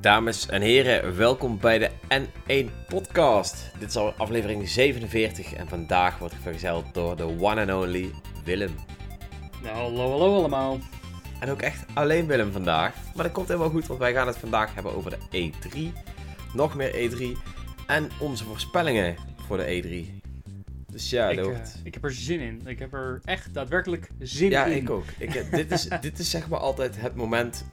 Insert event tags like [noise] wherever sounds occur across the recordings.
Dames en heren, welkom bij de N1 Podcast. Dit is al aflevering 47 en vandaag wordt vergezeld door de one and only Willem. Nou, hallo, hallo allemaal. En ook echt alleen Willem vandaag. Maar dat komt helemaal goed, want wij gaan het vandaag hebben over de E3. Nog meer E3. En onze voorspellingen voor de E3. Dus ja, ik, eh, ik heb er zin in. Ik heb er echt daadwerkelijk zin Ja, in. ik ook. Ik, dit, is, [laughs] dit is zeg maar altijd het moment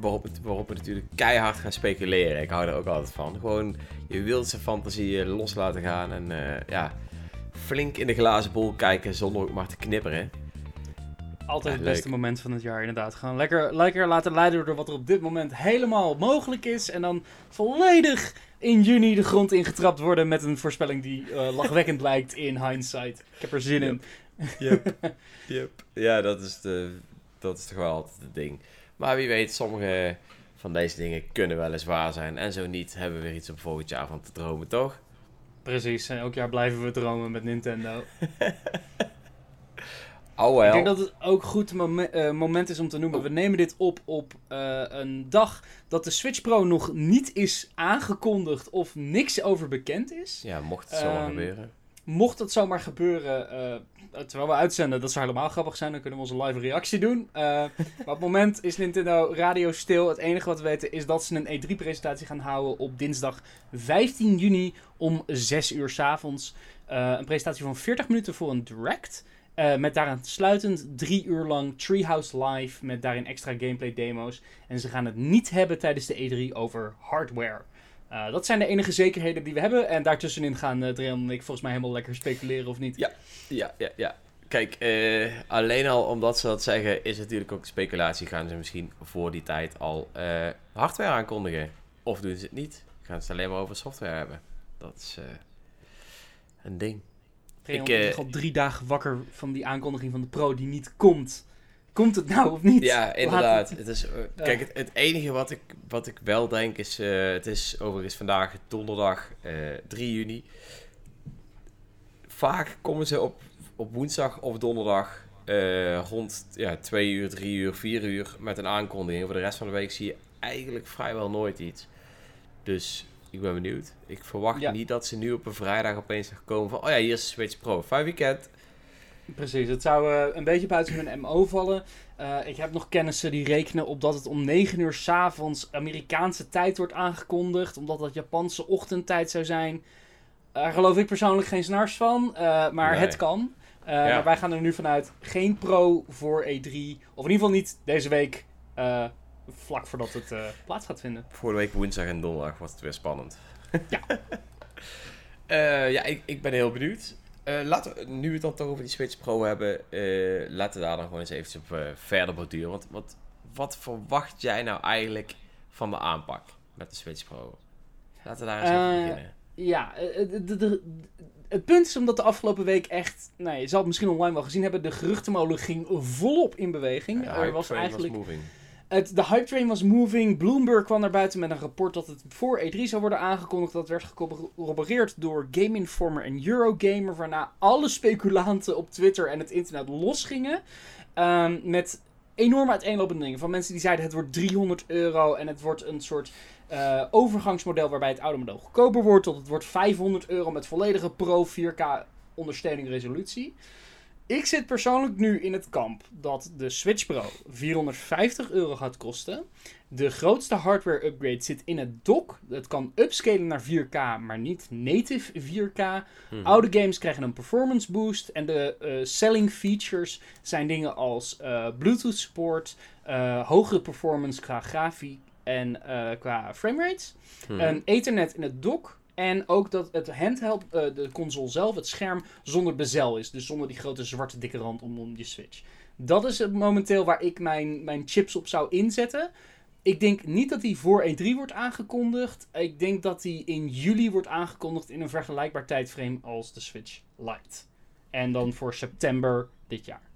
waarop, het, waarop we natuurlijk keihard gaan speculeren. Ik hou er ook altijd van. Gewoon je wildste fantasie los laten gaan en eh, ja, flink in de glazen bol kijken zonder ook maar te knipperen. Altijd Ja, het beste leuk. moment van het jaar, inderdaad. Gewoon lekker, lekker laten leiden door wat er op dit moment helemaal mogelijk is. En dan volledig in juni de grond ingetrapt worden met een voorspelling die eh, lachwekkend lijkt in hindsight. Ik heb er zin in. Yep. [laughs] yep. Ja, dat is, de, dat is toch wel altijd het ding. Maar wie weet, sommige van deze dingen kunnen wel eens waar zijn. En zo niet, hebben we weer iets om volgend jaar van te dromen, toch? Precies, en elk jaar blijven we dromen met Nintendo. [laughs] Oh. Ik denk dat het ook goed eh, moment is om te noemen. We nemen dit op op eh, een dag dat de Switch Pro nog niet is aangekondigd of niks over bekend is. Ja, mocht het zo Ehm, gebeuren. Mocht dat zomaar gebeuren, eh, terwijl we uitzenden, dat zou helemaal grappig zijn. Dan kunnen we onze live reactie doen. [laughs] Maar op het moment is Nintendo radio stil. Het enige wat we weten is dat ze een E3-presentatie gaan houden op dinsdag 15 juni om 6 uur s avonds. Een presentatie van 40 minuten voor een direct. Eh, met daaraan sluitend drie uur lang Treehouse Live. Met daarin extra gameplay demo's. En ze gaan het niet hebben tijdens de E3 over hardware. Uh, dat zijn de enige zekerheden die we hebben. En daartussenin gaan uh, Dreon en ik volgens mij helemaal lekker speculeren of niet. Ja. Ja, ja, ja. Kijk, eh, alleen al omdat ze dat zeggen, is natuurlijk ook speculatie. Gaan ze misschien voor die tijd al eh, hardware aankondigen? Of doen ze het niet? Gaan ze het alleen maar over software hebben? Dat is eh, een ding. Ik, ik, eh, al drie dagen wakker van die aankondiging van de Pro die niet komt. Komt het nou of niet? Ja, inderdaad. het- Het is, eh. Kijk, het, het enige wat ik, wat ik wel denk is... eh, het is overigens vandaag donderdag eh 3 juni. Vaak komen ze op, op woensdag of donderdag... rond ja, 2 uur, 3 uur, 4 uur met een aankondiging. Voor de rest van de week zie je eigenlijk vrijwel nooit iets. Dus ik ben benieuwd. Ik verwacht Ja. niet dat ze nu op een vrijdag opeens gaan komen van... Oh ja, hier is Switch Pro. Fijn weekend. Precies, het zou eh, een beetje buiten hun MO vallen. Eh, ik heb nog kennissen die rekenen op dat het om 9 uur s'avonds Amerikaanse tijd wordt aangekondigd. Omdat dat Japanse ochtendtijd zou zijn. Daar geloof ik persoonlijk geen snars van, eh, maar Nee. het kan. Eh, Ja. Maar wij gaan er nu vanuit geen pro voor E3. Of in ieder geval niet deze week, eh, vlak voordat het eh, plaats gaat vinden. Voor de week woensdag en donderdag wordt het weer spannend. Ja. [laughs] Eh, ja, ik, ik ben heel benieuwd. Eh, laten we, nu we het dan toch over die Switch Pro hebben, laten we daar dan gewoon eens eventjes op verder borduren. Want wat, wat verwacht jij nou eigenlijk van de aanpak met de Switch Pro? Laten we daar eens even Eh, beginnen. Ja, het punt is omdat de afgelopen week echt, nou, je zal het misschien online wel gezien hebben, de geruchtenmolen ging volop in beweging. Er was eigenlijk. De hype train was moving. Bloomberg kwam naar buiten met een rapport dat het voor E3 zou worden aangekondigd. Dat werd gecorroboreerd door Game Informer en Eurogamer, waarna alle speculanten op Twitter en het internet losgingen. Ehm, met enorm uiteenlopende dingen. Van mensen die zeiden het wordt 300 euro en het wordt een soort eh, overgangsmodel waarbij het oude model goedkoper wordt. Tot het wordt 500 euro met volledige Pro 4K ondersteuning resolutie. Ik zit persoonlijk nu in het kamp dat de Switch Pro 450 euro gaat kosten. De grootste hardware upgrade zit in het dock. Het kan upscalen naar 4K, maar niet native 4K. Mhm. Oude games krijgen een performance boost. En de eh, selling features zijn dingen als eh, Bluetooth support, eh, hogere performance qua grafiek en qua framerates. Mhm. Een Ethernet in het dock. En ook dat het handheld, eh, de console zelf, het scherm, zonder bezel is. Dus zonder die grote zwarte dikke rand om, om je Switch. Dat is het momenteel waar ik mijn, mijn chips op zou inzetten. Ik denk niet dat die voor E3 wordt aangekondigd. Ik denk dat die in juli wordt aangekondigd in een vergelijkbaar tijdframe als de Switch Lite. En dan voor september dit jaar.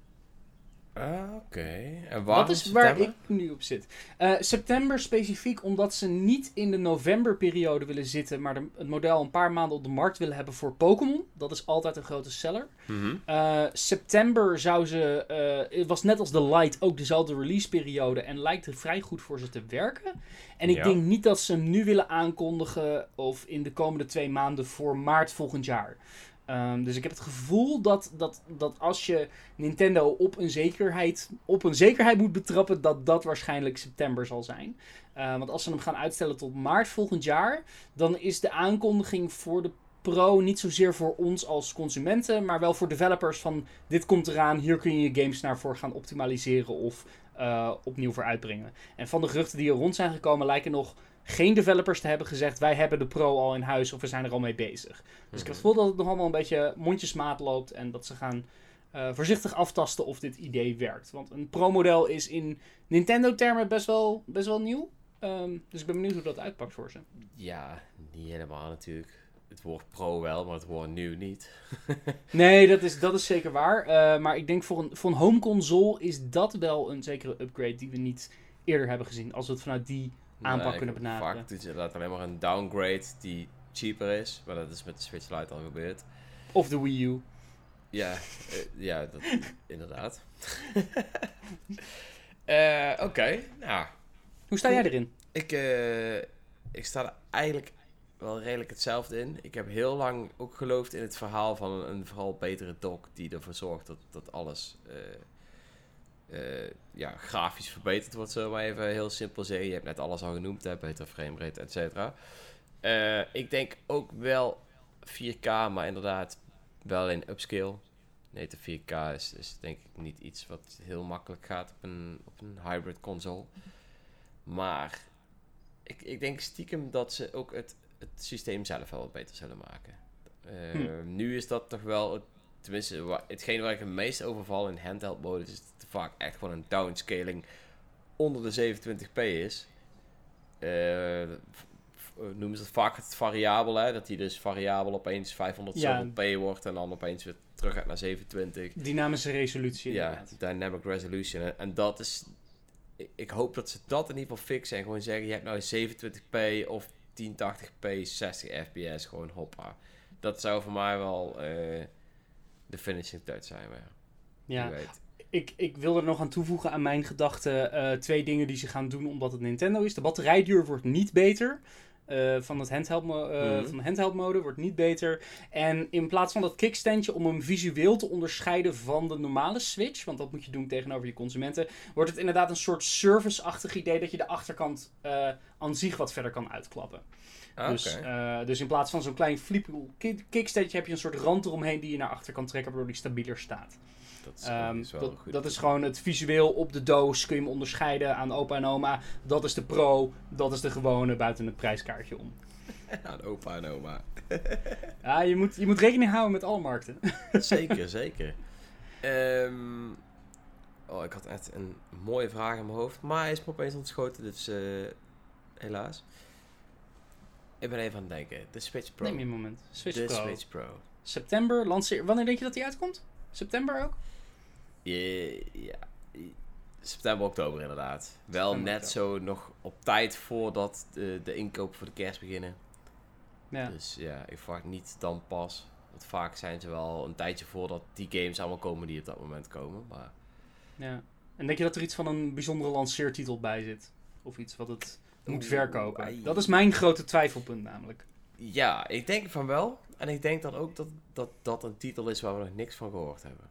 Ah, Oké. En waar? Dat is waar ik nu op zit. Eh, september specifiek omdat ze niet in de novemberperiode willen zitten, maar de- het model een paar maanden op de markt willen hebben voor Pokémon. Dat is altijd een grote seller. Mhm. Eh, september zou ze, eh, het was net als de Light ook dezelfde releaseperiode en lijkt er vrij goed voor ze te werken. En ik Ja. denk niet dat ze hem nu willen aankondigen of in de komende twee maanden voor maart volgend jaar. Ehm, dus ik heb het gevoel dat, dat, dat als je Nintendo op een, zekerheid, op een zekerheid moet betrappen, dat dat waarschijnlijk september zal zijn. Eh, want als ze hem gaan uitstellen tot maart volgend jaar, dan is de aankondiging voor de Pro niet zozeer voor ons als consumenten, maar wel voor developers van dit komt eraan, hier kun je je games naar voor gaan optimaliseren of eh, opnieuw voor uitbrengen. En van de geruchten die er rond zijn gekomen lijken nog geen developers te hebben gezegd wij hebben de Pro al in huis of we zijn er al mee bezig. Dus ik heb het gevoel dat het nog allemaal een beetje mondjesmaat loopt en dat ze gaan eh, voorzichtig aftasten of dit idee werkt. Want een Pro-model is in Nintendo-termen best wel, best wel nieuw. Ehm, dus ik ben benieuwd hoe dat uitpakt voor ze. Ja, niet helemaal natuurlijk. Het woord pro wel, maar het woord nieuw niet. [laughs] Nee, dat is, dat is zeker waar. Eh, maar ik denk voor een, voor een home console is dat wel een zekere upgrade die we niet eerder hebben gezien. Als we het vanuit die aanpak Nee, kunnen benaderen. Vaak doet je alleen maar een downgrade die cheaper is. Maar dat is met de Switch Lite al gebeurd. Of de Wii U. Ja, eh, ja dat, inderdaad. [laughs] Eh, Oké, nou, Hoe sta jij erin? ik, eh, ik sta er eigenlijk wel redelijk hetzelfde in. Ik heb heel lang ook geloofd in het verhaal van een, een vooral betere dock die ervoor zorgt dat, dat alles eh, ja, grafisch verbeterd wordt, zullen we maar even heel simpel zeggen. Je hebt net alles al genoemd, hè, beter framerate, et cetera. Eh, ik denk ook wel 4K, maar inderdaad wel in upscale. Nee, de 4K is, is denk ik niet iets wat heel makkelijk gaat op een, op een hybrid console. Maar ik, ik denk stiekem dat ze ook het, het systeem zelf wel wat beter zullen maken. Eh, Nu is dat toch wel, het, tenminste, wa- hetgeen waar ik het meest overval in handheld mode is vaak echt gewoon een downscaling onder de 27p is. Eh, eh, noemen ze het vaak het variabel, hè? dat die dus variabel opeens 500 Ja. p wordt en dan opeens weer terug gaat naar 27. Dynamische resolutie Ja, inderdaad. dynamic resolution. En, en dat is. Ik, hoop dat ze dat in ieder geval fixen. En gewoon zeggen: je hebt nou 27p of 1080p 60 fps. Gewoon hoppa. Dat zou voor mij wel eh, de finishing touch zijn. Maar ja, Ja. Ik, ik wil er nog aan toevoegen aan mijn gedachten eh, twee dingen die ze gaan doen omdat het Nintendo is. De batterijduur wordt niet beter. eh, van, het handheld Mhm. van de handheld mode wordt niet beter. En in plaats van dat kickstandje om hem visueel te onderscheiden van de normale Switch, want dat moet je doen tegenover je consumenten, wordt het inderdaad een soort service-achtig idee dat je de achterkant aan zich wat verder kan uitklappen. Ah, Dus, dus in plaats van zo'n klein ki- kickstandje heb je een soort rand eromheen die je naar achter kan trekken, waardoor die stabieler staat. Dat is, Ehm, dat, goed. dat is gewoon het visueel op de doos. Kun je hem onderscheiden aan opa en oma. Dat is de pro, dat is de gewone buiten het prijskaartje om. [laughs] Aan opa en oma. [laughs] Ja, je moet, je moet rekening houden met alle markten. [laughs] zeker, zeker. Ehm, oh, ik had echt een mooie vraag in mijn hoofd. Maar hij is me opeens ontschoten, dus eh, helaas. Ik ben even aan het denken. De Switch Pro. Neem je een moment. Switch de Pro. Switch Pro. September, lanceer... Wanneer denk je dat die uitkomt? September ook? Ja, september, oktober inderdaad. Wel September, net zo nog op tijd voordat de, de inkoop voor de kerst beginnen. Ja. Dus ja, ik verwacht niet dan pas. Want vaak zijn ze wel een tijdje voordat die games allemaal komen die op dat moment komen. Maar ja. En denk je dat er iets van een bijzondere lanceertitel bij zit? Of iets wat het moet verkopen? Dat is mijn grote twijfelpunt namelijk. ja, ik denk van wel. En ik denk dan ook dat dat, dat een titel is waar we nog niks van gehoord hebben.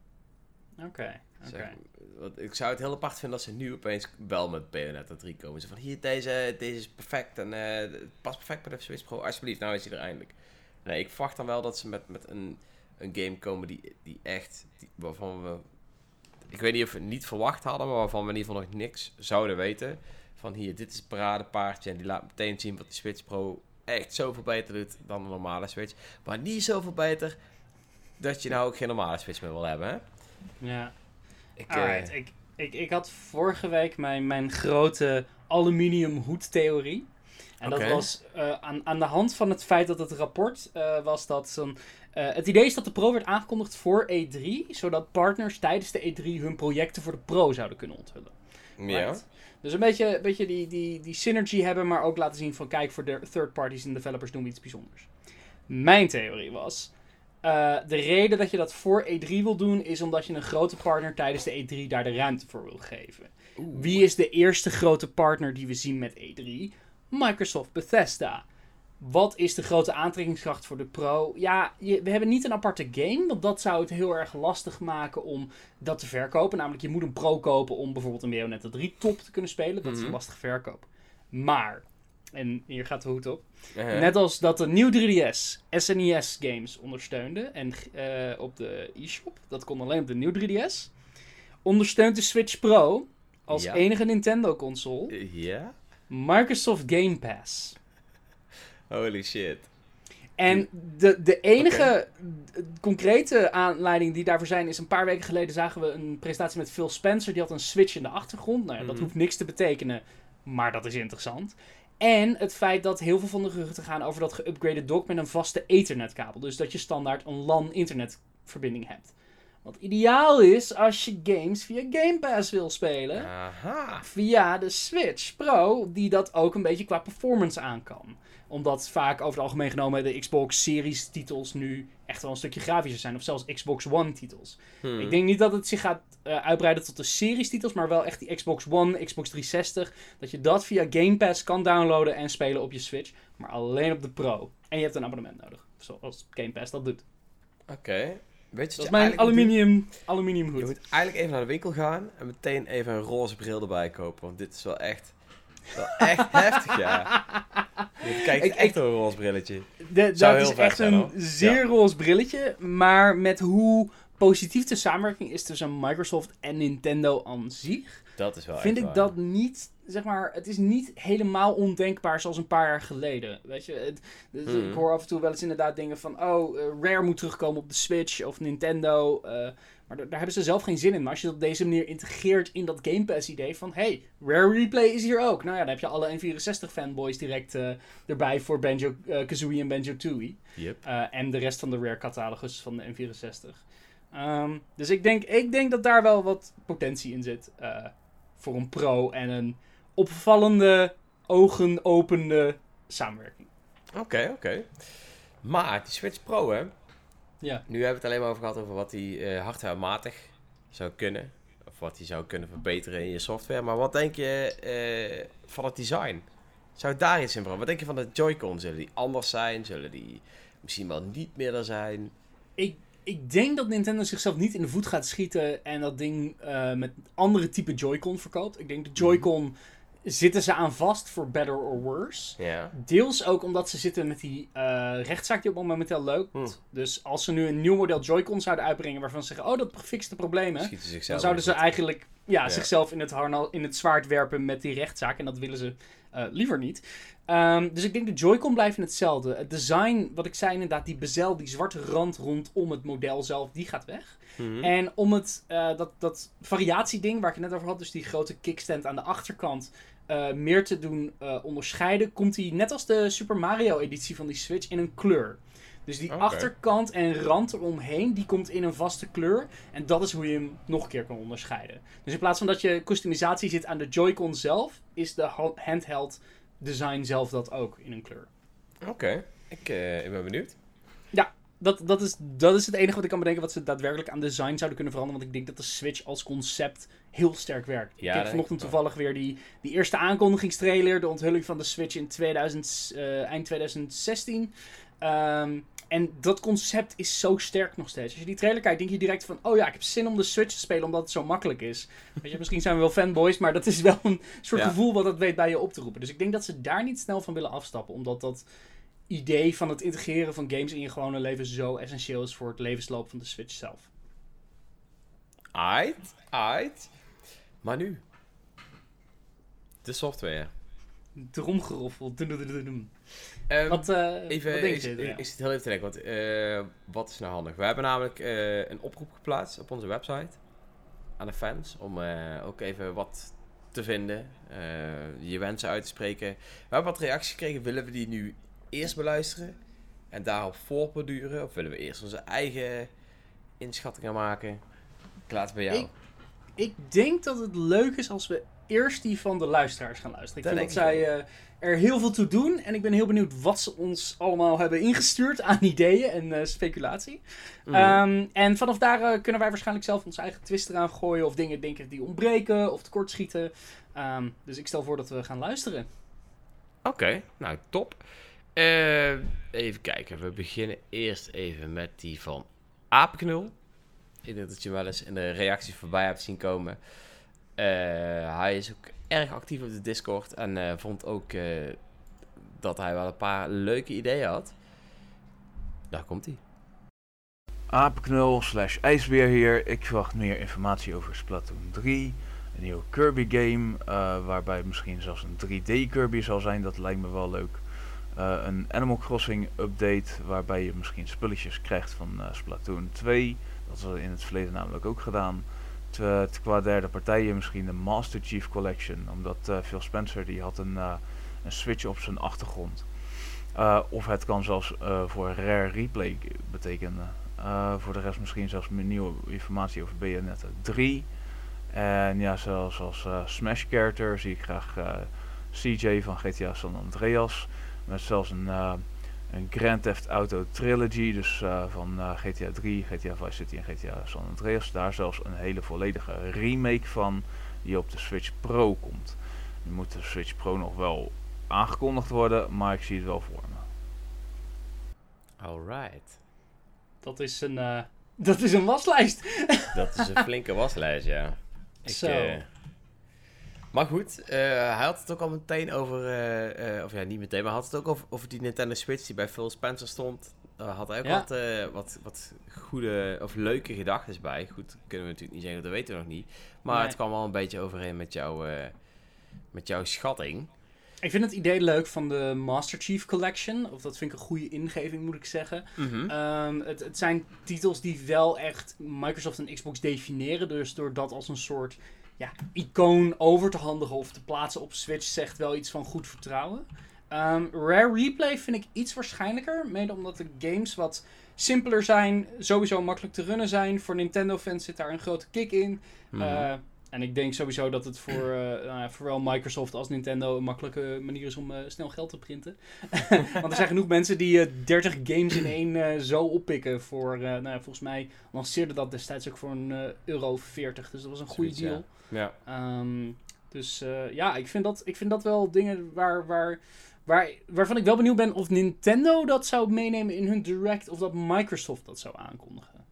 Oké, oké. Zeg, want ik zou het heel apart vinden als ze nu opeens wel met Bayonetta 3 komen. Ze van hier, deze, deze is perfect en het past perfect bij de Switch Pro. Alsjeblieft, nou is hij er eindelijk. Nee, ik verwacht dan wel dat ze met, met een, een game komen die, die echt, die, waarvan we, ik weet niet of we het niet verwacht hadden, maar waarvan we in ieder geval nog niks zouden weten. Van hier, dit is het paradepaardje en die laat meteen zien wat die Switch Pro echt zoveel beter doet dan de normale Switch. Maar niet zoveel beter dat je nou ook geen normale Switch meer wil hebben, hè? Ja. Ik, eh, ik, ik, ik had vorige week mijn, mijn grote aluminium hoedtheorie. En dat was eh, aan, aan de hand van het feit dat het rapport eh, was dat zo'n het idee is dat de Pro werd aangekondigd voor E3, zodat partners tijdens de E3 hun projecten voor de Pro zouden kunnen onthullen. Ja. Right? Dus een beetje, een beetje die, die, die synergy hebben, maar ook laten zien van kijk, voor de third parties en developers doen we iets bijzonders. Mijn theorie was, eh, de reden dat je dat voor E3 wil doen, is omdat je een grote partner tijdens de E3 daar de ruimte voor wil geven. Wie is de eerste grote partner die we zien met E3? Microsoft Bethesda. Wat is de grote aantrekkingskracht voor de Pro? Ja, je- we hebben niet een aparte game, want dat zou het heel erg lastig maken om dat te verkopen. Namelijk, je moet een Pro kopen om bijvoorbeeld een Bayonetta 3 top te kunnen spelen. Dat is een Mhm. lastige verkoop. Maar, en hier gaat de hoed op. Uh-huh. Net als dat de nieuw 3DS SNES games ondersteunde en eh, op de eShop, dat kon alleen op de nieuw 3DS, ondersteunt de Switch Pro als Ja. enige Nintendo console Ja? Microsoft Game Pass. Holy shit. En de, de enige concrete aanleiding die daarvoor zijn is een paar weken geleden zagen we een presentatie met Phil Spencer. Die had een Switch in de achtergrond. Nou ja, dat Mhm. hoeft niks te betekenen, maar dat is interessant. En het feit dat heel veel van de geruchten gaan over dat geüpgraded dock met een vaste ethernetkabel. Dus dat je standaard een LAN internetverbinding hebt. Wat ideaal is als je games via Game Pass wil spelen. Aha. Via de Switch Pro, die dat ook een beetje qua performance aan kan. Omdat vaak over het algemeen genomen de Xbox Series titels nu echt wel een stukje grafischer zijn. Of zelfs Xbox One titels. Hmm. Ik denk niet dat het zich gaat eh, uitbreiden tot de series titels, maar wel echt die Xbox One, Xbox 360. Dat je dat via Game Pass kan downloaden en spelen op je Switch. Maar alleen op de Pro. En je hebt een abonnement nodig. Zoals Game Pass dat doet. Oké. Weet je Dat is mijn eigenlijk moet aluminium, aluminium Je hoed. moet eigenlijk even naar de winkel gaan en meteen even een roze bril erbij kopen. Want dit is wel echt, wel echt [laughs] heftig, ja. Je kijkt Ik- echt door een roze brilletje. De, dat is echt zijn, een hoor. zeer Ja. roze brilletje. Maar met hoe positief de samenwerking is tussen Microsoft en Nintendo aan zich, Dat is wel vind ik waar. dat niet, zeg maar, het is niet helemaal ondenkbaar zoals een paar jaar geleden. Weet je, het, dus Mhm. ik hoor af en toe wel eens inderdaad dingen van, oh, eh, Rare moet terugkomen op de Switch of Nintendo. eh, maar daar, hebben ze zelf geen zin in. Maar als je dat op deze manier integreert in dat Game Pass idee van, hey, Rare Replay is hier ook. Nou ja, dan heb je alle N64 fanboys direct eh, erbij voor Banjo, eh, Kazooie en Banjo-Tooie. Yep. En de rest van de Rare catalogus van de N64. Ehm, dus ik denk, ik denk dat daar wel wat potentie in zit. eh, voor een pro en een opvallende, ogen-opende samenwerking. Oké, oké. Maar die Switch Pro, hè. Ja. Nu hebben we het alleen maar over gehad over wat die hardwarematig zou kunnen. Of wat die zou kunnen verbeteren in je software. Maar wat denk je eh, van het design? Zou daar iets in veranderen? Wat denk je van de Joy-Con? Zullen die anders zijn? Zullen die misschien wel niet meer er zijn? Ik, ik denk dat Nintendo zichzelf niet in de voet gaat schieten en dat ding eh, met andere type Joy-Con verkoopt. Ik denk de Joy-Con zitten ze aan vast voor better or worse. Deels ook omdat ze zitten met die eh, rechtszaak die op momenteel loopt. Hm. Dus als ze nu een nieuw model Joy-Con zouden uitbrengen waarvan ze zeggen, oh dat fixt de problemen. Dan zouden ze eigenlijk ja, Ja. zichzelf in het, harnas, in het zwaard werpen met die rechtszaak. En dat willen ze eh, liever niet. Ehm, dus ik denk de Joy-Con blijven hetzelfde. Het design, wat ik zei inderdaad, die bezel, die zwarte rand rondom het model zelf, die gaat weg. Mhm. En om het, eh, dat, dat variatieding waar ik het net over had, dus die grote kickstand aan de achterkant, eh, meer te doen onderscheiden, komt die net als de Super Mario editie van die Switch in een kleur. Dus die achterkant en rand eromheen, die komt in een vaste kleur. En dat is hoe je hem nog een keer kan onderscheiden. Dus in plaats van dat je customisatie zit aan de Joy-Con zelf, is de ha- handheld design zelf dat ook in een kleur. Oké, ik, eh, ik ben benieuwd. Dat, dat, is, dat is het enige wat ik kan bedenken wat ze daadwerkelijk aan design zouden kunnen veranderen. Want ik denk dat de Switch als concept heel sterk werkt. Ja, ik heb vanochtend toevallig weer die, die eerste aankondigingstrailer. De onthulling van de Switch in 2000, eh, eind 2016. Ehm, en dat concept is zo sterk nog steeds. Als je die trailer kijkt, denk je direct van... Oh ja, ik heb zin om de Switch te spelen omdat het zo makkelijk is. Weet je, misschien zijn we wel fanboys, maar dat is wel een soort Ja. gevoel wat dat weet bij je op te roepen. Dus ik denk dat ze daar niet snel van willen afstappen. Omdat dat idee van het integreren van games in je gewone leven zo essentieel is voor het levensloop van de Switch zelf. Aight, aight. Maar nu. De software. Dromgeroffel. Dun. Ehm, Wat, eh, Even, wat denk ik, je? heel even te denken, want eh, wat is nou handig? We hebben namelijk eh, een oproep geplaatst op onze website aan de fans om ook even wat te vinden, je wensen uit te spreken. We hebben wat reacties gekregen, willen we die nu eerst beluisteren en daarop voortborduren? Of willen we eerst onze eigen inschattingen maken? Ik laat het bij jou. Ik- Ik denk dat het leuk is als we eerst die van de luisteraars gaan luisteren. Ik Dat vind dat zij eh, er heel veel toe doen. En ik ben heel benieuwd wat ze ons allemaal hebben ingestuurd [laughs] aan ideeën en eh, speculatie. Mhm. Ehm, en vanaf daar eh, kunnen wij waarschijnlijk zelf onze eigen twist eraan gooien. Of dingen denken die ontbreken of tekortschieten. Ehm dus ik stel voor dat we gaan luisteren. Oké, nou top. Even kijken, we beginnen eerst even met die van Aapknul. Ik denk dat je wel eens in de reacties voorbij hebt zien komen. Eh, hij is ook erg actief op de Discord en eh, vond ook eh, dat hij wel een paar leuke ideeën had. Daar komt hij. Apenknul slash ijsbeer hier. Ik verwacht meer informatie over Splatoon 3. Een nieuwe Kirby game. waarbij misschien zelfs een 3D Kirby zal zijn. Dat lijkt me wel leuk. Een Animal Crossing update. Waarbij je misschien spulletjes krijgt van Splatoon 2. Dat is in het verleden namelijk ook gedaan. Te- qua derde partijen misschien de Master Chief Collection. Omdat eh, Phil Spencer die had een, eh, een switch op zijn achtergrond. Eh, of het kan zelfs eh, voor Rare Replay betekenen. Eh, voor de rest misschien zelfs nieuwe informatie over Bayonetta 3. En ja, zoals als eh, Smash character zie ik graag eh, CJ van GTA San Andreas. Met zelfs een, eh, een Grand Theft Auto trilogy. Dus eh, van eh, GTA 3, GTA Vice City en GTA San Andreas. Daar zelfs een hele volledige remake van. Die op de Switch Pro komt. Nu moet de Switch Pro nog wel aangekondigd worden. Maar ik zie het wel voor me. Alright. Dat is een, eh, [laughs] dat is een waslijst. Dat is een flinke waslijst, ja. [laughs] Ik, Zo. Maar goed, eh, hij had het ook al meteen over, eh, eh, of ja, niet meteen, maar hij had het ook over, over die Nintendo Switch die bij Phil Spencer stond. Daar had hij ook Ja. wat, wat, wat goede of leuke gedachten bij. Goed, kunnen we natuurlijk niet zeggen, dat weten we nog niet. Maar Nee. het kwam wel een beetje overeen met, jou, met jouw schatting. Ik vind het idee leuk van de Master Chief Collection. Of dat vind ik een goede ingeving, moet ik zeggen. Ehm, het, het zijn titels die wel echt Microsoft en Xbox definiëren. Dus door dat als een soort ja, icoon over te handigen of te plaatsen op Switch zegt wel iets van goed vertrouwen. Ehm, Rare Replay vind ik iets waarschijnlijker. Mede omdat de games wat simpeler zijn, sowieso makkelijk te runnen zijn. Voor Nintendo-fans zit daar een grote kick in. Mhm. Eh, en ik denk sowieso dat het voor, zowel Microsoft als Nintendo een makkelijke manier is om eh, snel geld te printen. [laughs] Want er zijn genoeg mensen die eh 30 games in één zo oppikken voor, nou ja, volgens mij lanceerde dat destijds ook voor een euro 40. Dus dat was een goede deal. ja. Ehm, dus eh, ja, ik vind, dat, ik vind dat wel dingen waar, waar, waar, waarvan ik wel benieuwd ben of Nintendo dat zou meenemen in hun direct of dat Microsoft dat zou aankondigen.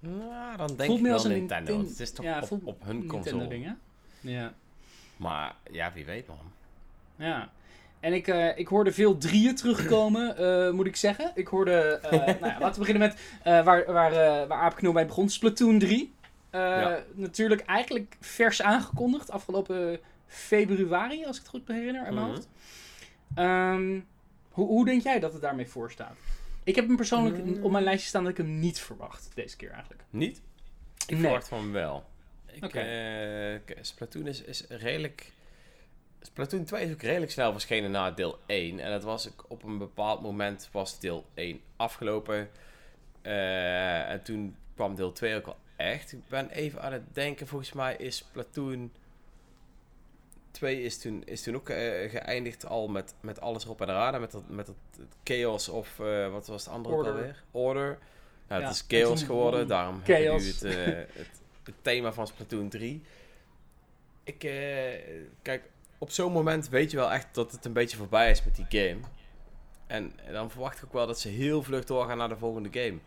Nou, dan denk Voelt ik wel als een Nintendo. Ninten- want het is toch ja, op, voelt op hun Nintendo console. Ja. Maar ja, wie weet man. Ja. En ik, eh, ik hoorde veel drieën terugkomen, [clears throat] eh, moet ik zeggen. Ik hoorde, eh, nou ja, laten we beginnen met eh, waar, waar, eh waar Aapknul bij begon, Splatoon 3. Eh, Ja. Natuurlijk eigenlijk vers aangekondigd, afgelopen februari, als ik het goed herinner, uit mijn Mhm. hoofd. Ehm, hoe, hoe denk jij dat het daarmee voor staat? Ik heb hem persoonlijk Mm. op mijn lijstje staan dat ik hem niet verwacht, deze keer eigenlijk. Niet? Ik Nee. verwacht van wel. Ik, Oké. eh, Splatoon is, is redelijk... Splatoon 2 is ook redelijk snel verschenen na deel 1. En dat was ook op een bepaald moment was deel 1 afgelopen. Eh, en toen kwam deel 2 ook al echt. Ik ben even aan het denken, volgens mij is Splatoon 2 is toen, is toen ook eh, geëindigd al met, met alles erop en eraan. En Met, dat, met dat het Chaos of eh, wat was het andere Order. alweer? Order. Nou, Ja, het is Chaos geworden, daarom hebben we nu Chaos. het, eh, het, het thema van Splatoon 3. Ik, kijk, op zo'n moment weet je wel echt dat het een beetje voorbij is met die game. En dan verwacht ik ook wel dat ze heel vlug doorgaan naar de volgende game.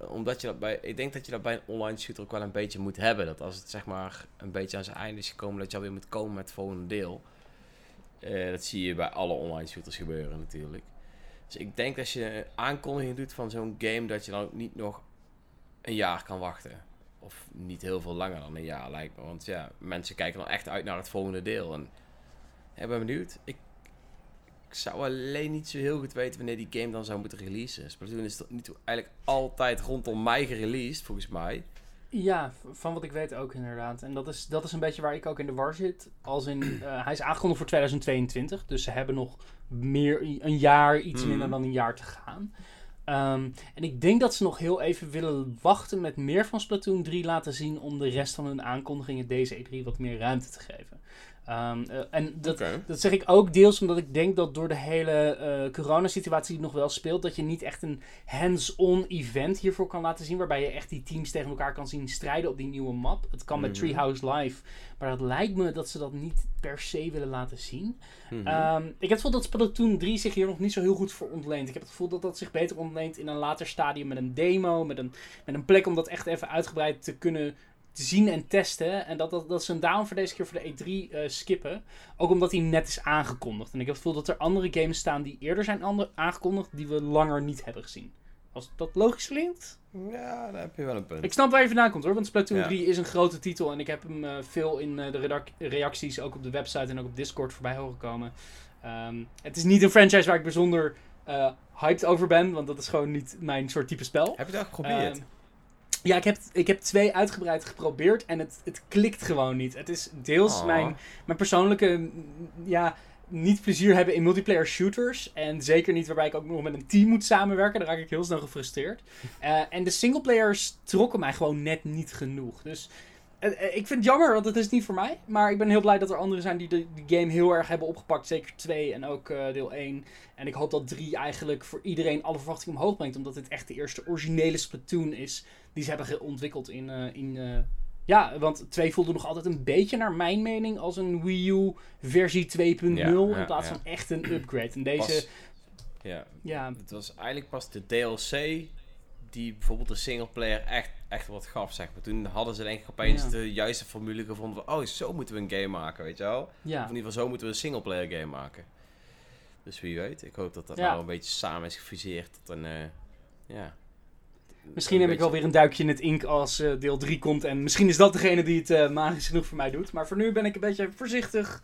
Eh, Omdat je dat bij, ik denk dat je dat bij een online shooter ook wel een beetje moet hebben. Dat als het zeg maar een beetje aan zijn einde is gekomen, dat je alweer moet komen met het volgende deel. Eh, dat zie je bij alle online shooters gebeuren natuurlijk. Dus ik denk dat je een aankondiging doet van zo'n game, dat je dan ook niet nog een jaar kan wachten. Of niet heel veel langer dan een jaar lijkt me. Want ja, mensen kijken dan echt uit naar het volgende deel. En ik ben benieuwd. Ik, ik zou alleen niet zo heel goed weten wanneer die game dan zou moeten releasen. Splatoon is tot nu toe eigenlijk altijd rondom mei gereleased, volgens mij. Ja, van wat ik weet ook inderdaad. En dat is, dat is een beetje waar ik ook in de war zit. Als in, [clears throat] eh, hij is aangekondigd voor 2022, dus ze hebben nog meer, een jaar, iets minder dan een jaar te gaan. Ehm, en ik denk dat ze nog heel even willen wachten met meer van Splatoon 3 laten zien om de rest van hun aankondigingen deze E3 wat meer ruimte te geven. Ehm, eh, en dat, dat zeg ik ook deels omdat ik denk dat door de hele eh coronasituatie die nog wel speelt, dat je niet echt een hands-on event hiervoor kan laten zien. Waarbij je echt die teams tegen elkaar kan zien strijden op die nieuwe map. Het kan met Mhm. Treehouse Live, maar dat lijkt me dat ze dat niet per se willen laten zien. Mhm. Ehm, ik heb het gevoel dat Splatoon 3 zich hier nog niet zo heel goed voor ontleent. Ik heb het gevoel dat dat zich beter ontleent in een later stadium met een demo, met een, met een plek om dat echt even uitgebreid te kunnen te zien en testen. En dat, dat, dat ze hem daarom voor deze keer voor de E3 eh, skippen. Ook omdat hij net is aangekondigd. En ik heb het gevoel dat er andere games staan die eerder zijn aangekondigd, die we langer niet hebben gezien. Als dat logisch klinkt? Ja, daar heb je wel een punt. Ik snap waar je vandaan komt hoor, want Splatoon Ja. 3 is een grote titel. En ik heb hem eh, veel in eh, de reacties, ook op de website en ook op Discord voorbij horen komen. Ehm, het is niet een franchise waar ik bijzonder hyped over ben, want dat is gewoon niet mijn soort type spel. Heb je dat geprobeerd? Ehm, ja, ik heb, ik heb twee uitgebreid geprobeerd en het, het klikt gewoon niet. Het is deels Oh. mijn, mijn persoonlijke mm, ja, niet plezier hebben in multiplayer shooters. En zeker niet waarbij ik ook nog met een team moet samenwerken. Daar raak ik heel snel gefrustreerd. [laughs] Eh, en de singleplayers trokken mij gewoon net niet genoeg. Dus ik vind het jammer, want het is niet voor mij. Maar ik ben heel blij dat er anderen zijn die de, die game heel erg hebben opgepakt. Zeker 2 en ook eh, deel 1. En ik hoop dat 3 eigenlijk voor iedereen alle verwachtingen omhoog brengt. Omdat dit echt de eerste originele Splatoon is die ze hebben ontwikkeld in... eh, in eh, ja, want 2 voelde nog altijd een beetje naar mijn mening als een Wii U versie 2.0 Ja, in plaats ja. van echt een upgrade. En deze, Pas- ja, ja, het was eigenlijk pas de DLC die bijvoorbeeld de singleplayer echt, echt wat gaf, zeg maar. Toen hadden ze denk ik opeens Ja. de juiste formule gevonden van, oh, zo moeten we een game maken, weet je wel? Of ja. in ieder geval, zo moeten we een singleplayer game maken. Dus wie weet, ik hoop dat dat nou een beetje samen is gefuseerd tot een, eh, ja... Misschien een heb ik wel weer een duikje in het ink als eh, deel 3 komt. En misschien is dat degene die het eh, magisch genoeg voor mij doet. Maar voor nu ben ik een beetje voorzichtig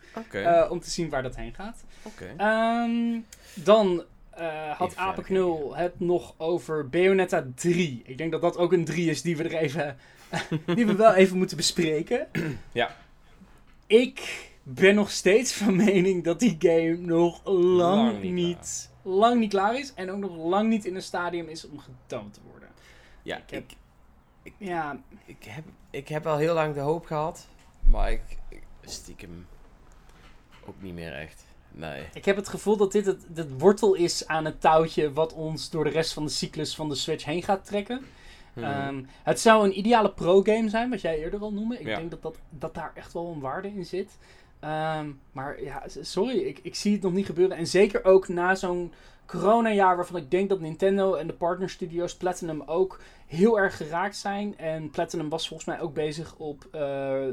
om te zien waar dat heen gaat. oké. Ehm, dan eh, had Apenknul het nog over Bayonetta 3. Ik denk dat dat ook een 3 is die we er even, [laughs] die we wel even moeten bespreken. [clears throat] Ja. Ik ben nog steeds van mening dat die game nog lang, Lang niet niet, lang niet klaar is. En ook nog lang niet in een stadium is om getoond te worden. Ja, ik heb- ik, Ja, ik, heb, ik heb al heel lang de hoop gehad, maar ik, ik stiekem ook niet meer echt. Nee. Ik heb het gevoel dat dit het, het wortel is aan het touwtje wat ons door de rest van de cyclus van de Switch heen gaat trekken. Mhm. Ehm, het zou een ideale pro-game zijn, wat jij eerder al noemde. Ik Ja. denk dat, dat, dat daar echt wel een waarde in zit. Ehm, maar ja, sorry, ik, ik zie het nog niet gebeuren. En zeker ook na zo'n coronajaar waarvan ik denk dat Nintendo en de partnerstudio's Platinum ook heel erg geraakt zijn. En Platinum was volgens mij ook bezig op eh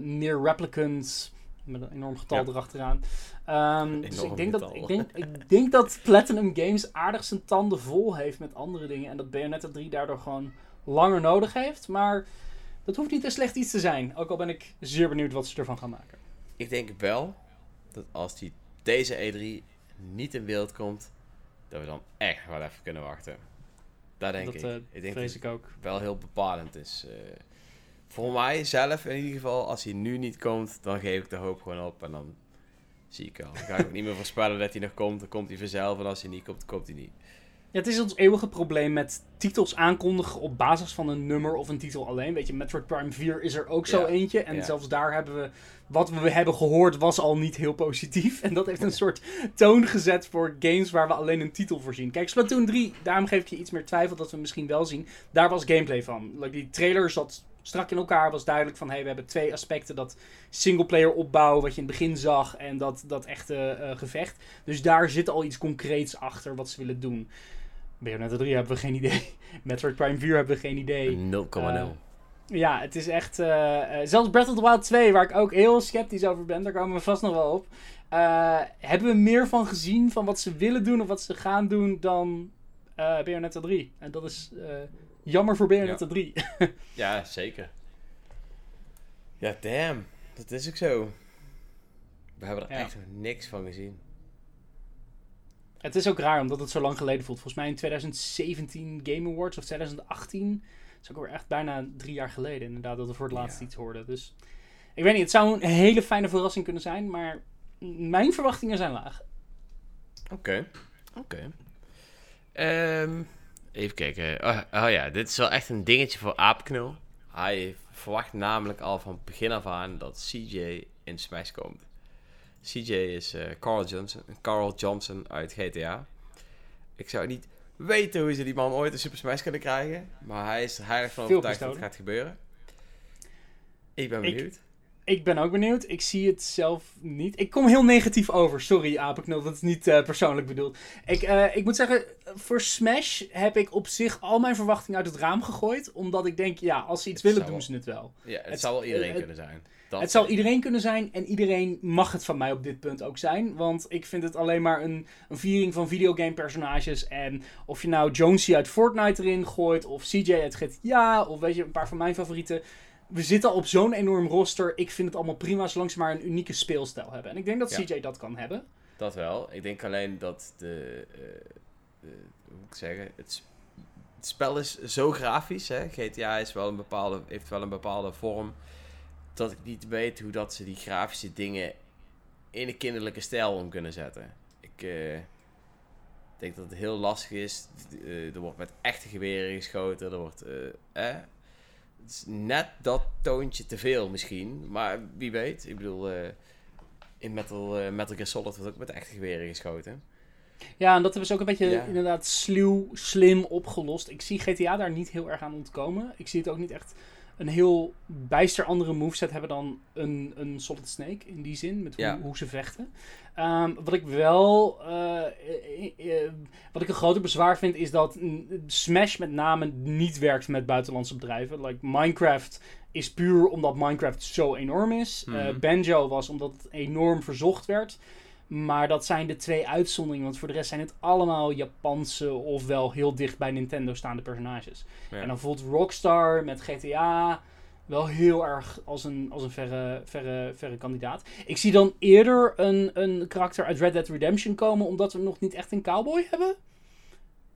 Near Replicant, met een enorm getal Ja. erachteraan. Ehm, dus ik denk, dat, ik, denk, ik denk dat Platinum Games aardig zijn tanden vol heeft met andere dingen. En dat Bayonetta 3 daardoor gewoon langer nodig heeft. Maar dat hoeft niet een slecht iets te zijn. Ook al ben ik zeer benieuwd wat ze ervan gaan maken. Ik denk wel dat als die deze E3 niet in beeld komt, dat we dan echt wel even kunnen wachten. Daar denk dat ik. eh, ik denk dat vrees het ik ook. wel heel bepalend is. eh. Voor mij zelf in ieder geval, als hij nu niet komt, dan geef ik de hoop gewoon op en dan zie ik al. Dan ga ik ook niet meer voorspellen dat hij nog komt, dan komt hij vanzelf en als hij niet komt, komt hij niet. Ja, het is ons eeuwige probleem met titels aankondigen op basis van een nummer of een titel alleen. Weet je, Metroid Prime 4 is er ook zo Ja, eentje. En ja. zelfs daar hebben we... Wat we hebben gehoord was al niet heel positief. [laughs] En dat heeft een soort toon gezet voor games waar we alleen een titel voor zien. Kijk, Splatoon 3, daarom geef ik je iets meer twijfel dat we misschien wel zien. Daar was gameplay van. Like, die trailer zat strak in elkaar. Was duidelijk van, hey, we hebben twee aspecten. Dat singleplayer opbouw, wat je in het begin zag. En dat, dat echte eh, gevecht. Dus daar zit al iets concreets achter wat ze willen doen. Bayonetta 3 hebben we geen idee. [laughs] Metroid Prime 4 hebben we geen idee. 0,0. Eh, Ja, het is echt... eh, zelfs Breath of the Wild 2, waar ik ook heel sceptisch over ben, daar komen we vast nog wel op. hebben we meer van gezien van wat ze willen doen of wat ze gaan doen dan eh Bayonetta 3. En dat is eh, jammer voor Bayonetta 3. [laughs] ja, zeker. Ja, damn. Dat is ook zo. We hebben er Ja. echt nog niks van gezien. het is ook raar, omdat het zo lang geleden voelt. Volgens mij in 2017 Game Awards of 2018 is ook weer echt bijna drie jaar geleden inderdaad dat we voor het laatst Ja. iets hoorden. Dus ik weet niet, het zou een hele fijne verrassing kunnen zijn, maar mijn verwachtingen zijn laag. Oké, oké. Ehm, even kijken. Oh, oh ja, dit is wel echt een dingetje voor Aapknul. Hij verwacht namelijk al van begin af aan dat CJ in Smash komt. CJ is eh, Carl, Johnson, Carl Johnson uit GTA. Ik zou niet weten hoe ze die man ooit een Super Smash kunnen krijgen. Maar hij is er heilig van overtuigd dat het gaat gebeuren. Ik ben benieuwd. Ik ben ook benieuwd. Ik zie het zelf niet. Ik kom heel negatief over. Sorry, Apenknul. Dat is niet eh, persoonlijk bedoeld. Ik, eh, ik moet zeggen, voor Smash heb ik op zich al mijn verwachtingen uit het raam gegooid. Omdat ik denk, ja, als ze iets Het willen, doen ze het wel. Ja, het, het- zou wel iedereen het- kunnen zijn. Dat Het zal iedereen kunnen zijn en iedereen mag het van mij op dit punt ook zijn. Want ik vind het alleen maar een, een viering van videogame personages. En of je nou Jonesy uit Fortnite erin gooit, of CJ uit GTA, of weet je, een paar van mijn favorieten. We zitten al op zo'n enorm roster. Ik vind het allemaal prima, zolang ze maar een unieke speelstijl hebben. En ik denk dat Ja. CJ dat kan hebben. Dat wel. Ik denk alleen dat de, eh, de hoe moet ik zeggen, het, spel is zo grafisch. Hè? GTA is wel een bepaalde, heeft wel een bepaalde vorm. Dat ik niet weet hoe dat ze die grafische dingen in een kinderlijke stijl om kunnen zetten. Ik eh, denk dat het heel lastig is. Eh, er wordt met echte geweren geschoten. Er wordt, eh, eh, het is net dat toontje te veel misschien. Maar wie weet. Ik bedoel, eh, in Metal, eh, Metal Gear Solid wordt ook met echte geweren geschoten. Ja, en dat hebben ze ook een beetje Ja. inderdaad sluw, slim opgelost. Ik zie GTA daar niet heel erg aan ontkomen. Ik zie het ook niet echt een heel bijster andere moveset hebben dan een, een Solid Snake in die zin, met hoe, Ja. hoe ze vechten. Ehm, wat ik wel, eh, eh, wat ik een groter bezwaar vind, is dat mm, Smash met name niet werkt met buitenlandse bedrijven. Like Minecraft is puur omdat Minecraft zo enorm is. Mhm. Banjo was omdat het enorm verzocht werd. Maar dat zijn de twee uitzonderingen. Want voor de rest zijn het allemaal Japanse of wel heel dicht bij Nintendo staande personages. Ja. En dan voelt Rockstar met GTA wel heel erg als een, als een verre, verre, verre kandidaat. Ik zie dan eerder een, een karakter uit Red Dead Redemption komen, omdat we nog niet echt een cowboy hebben.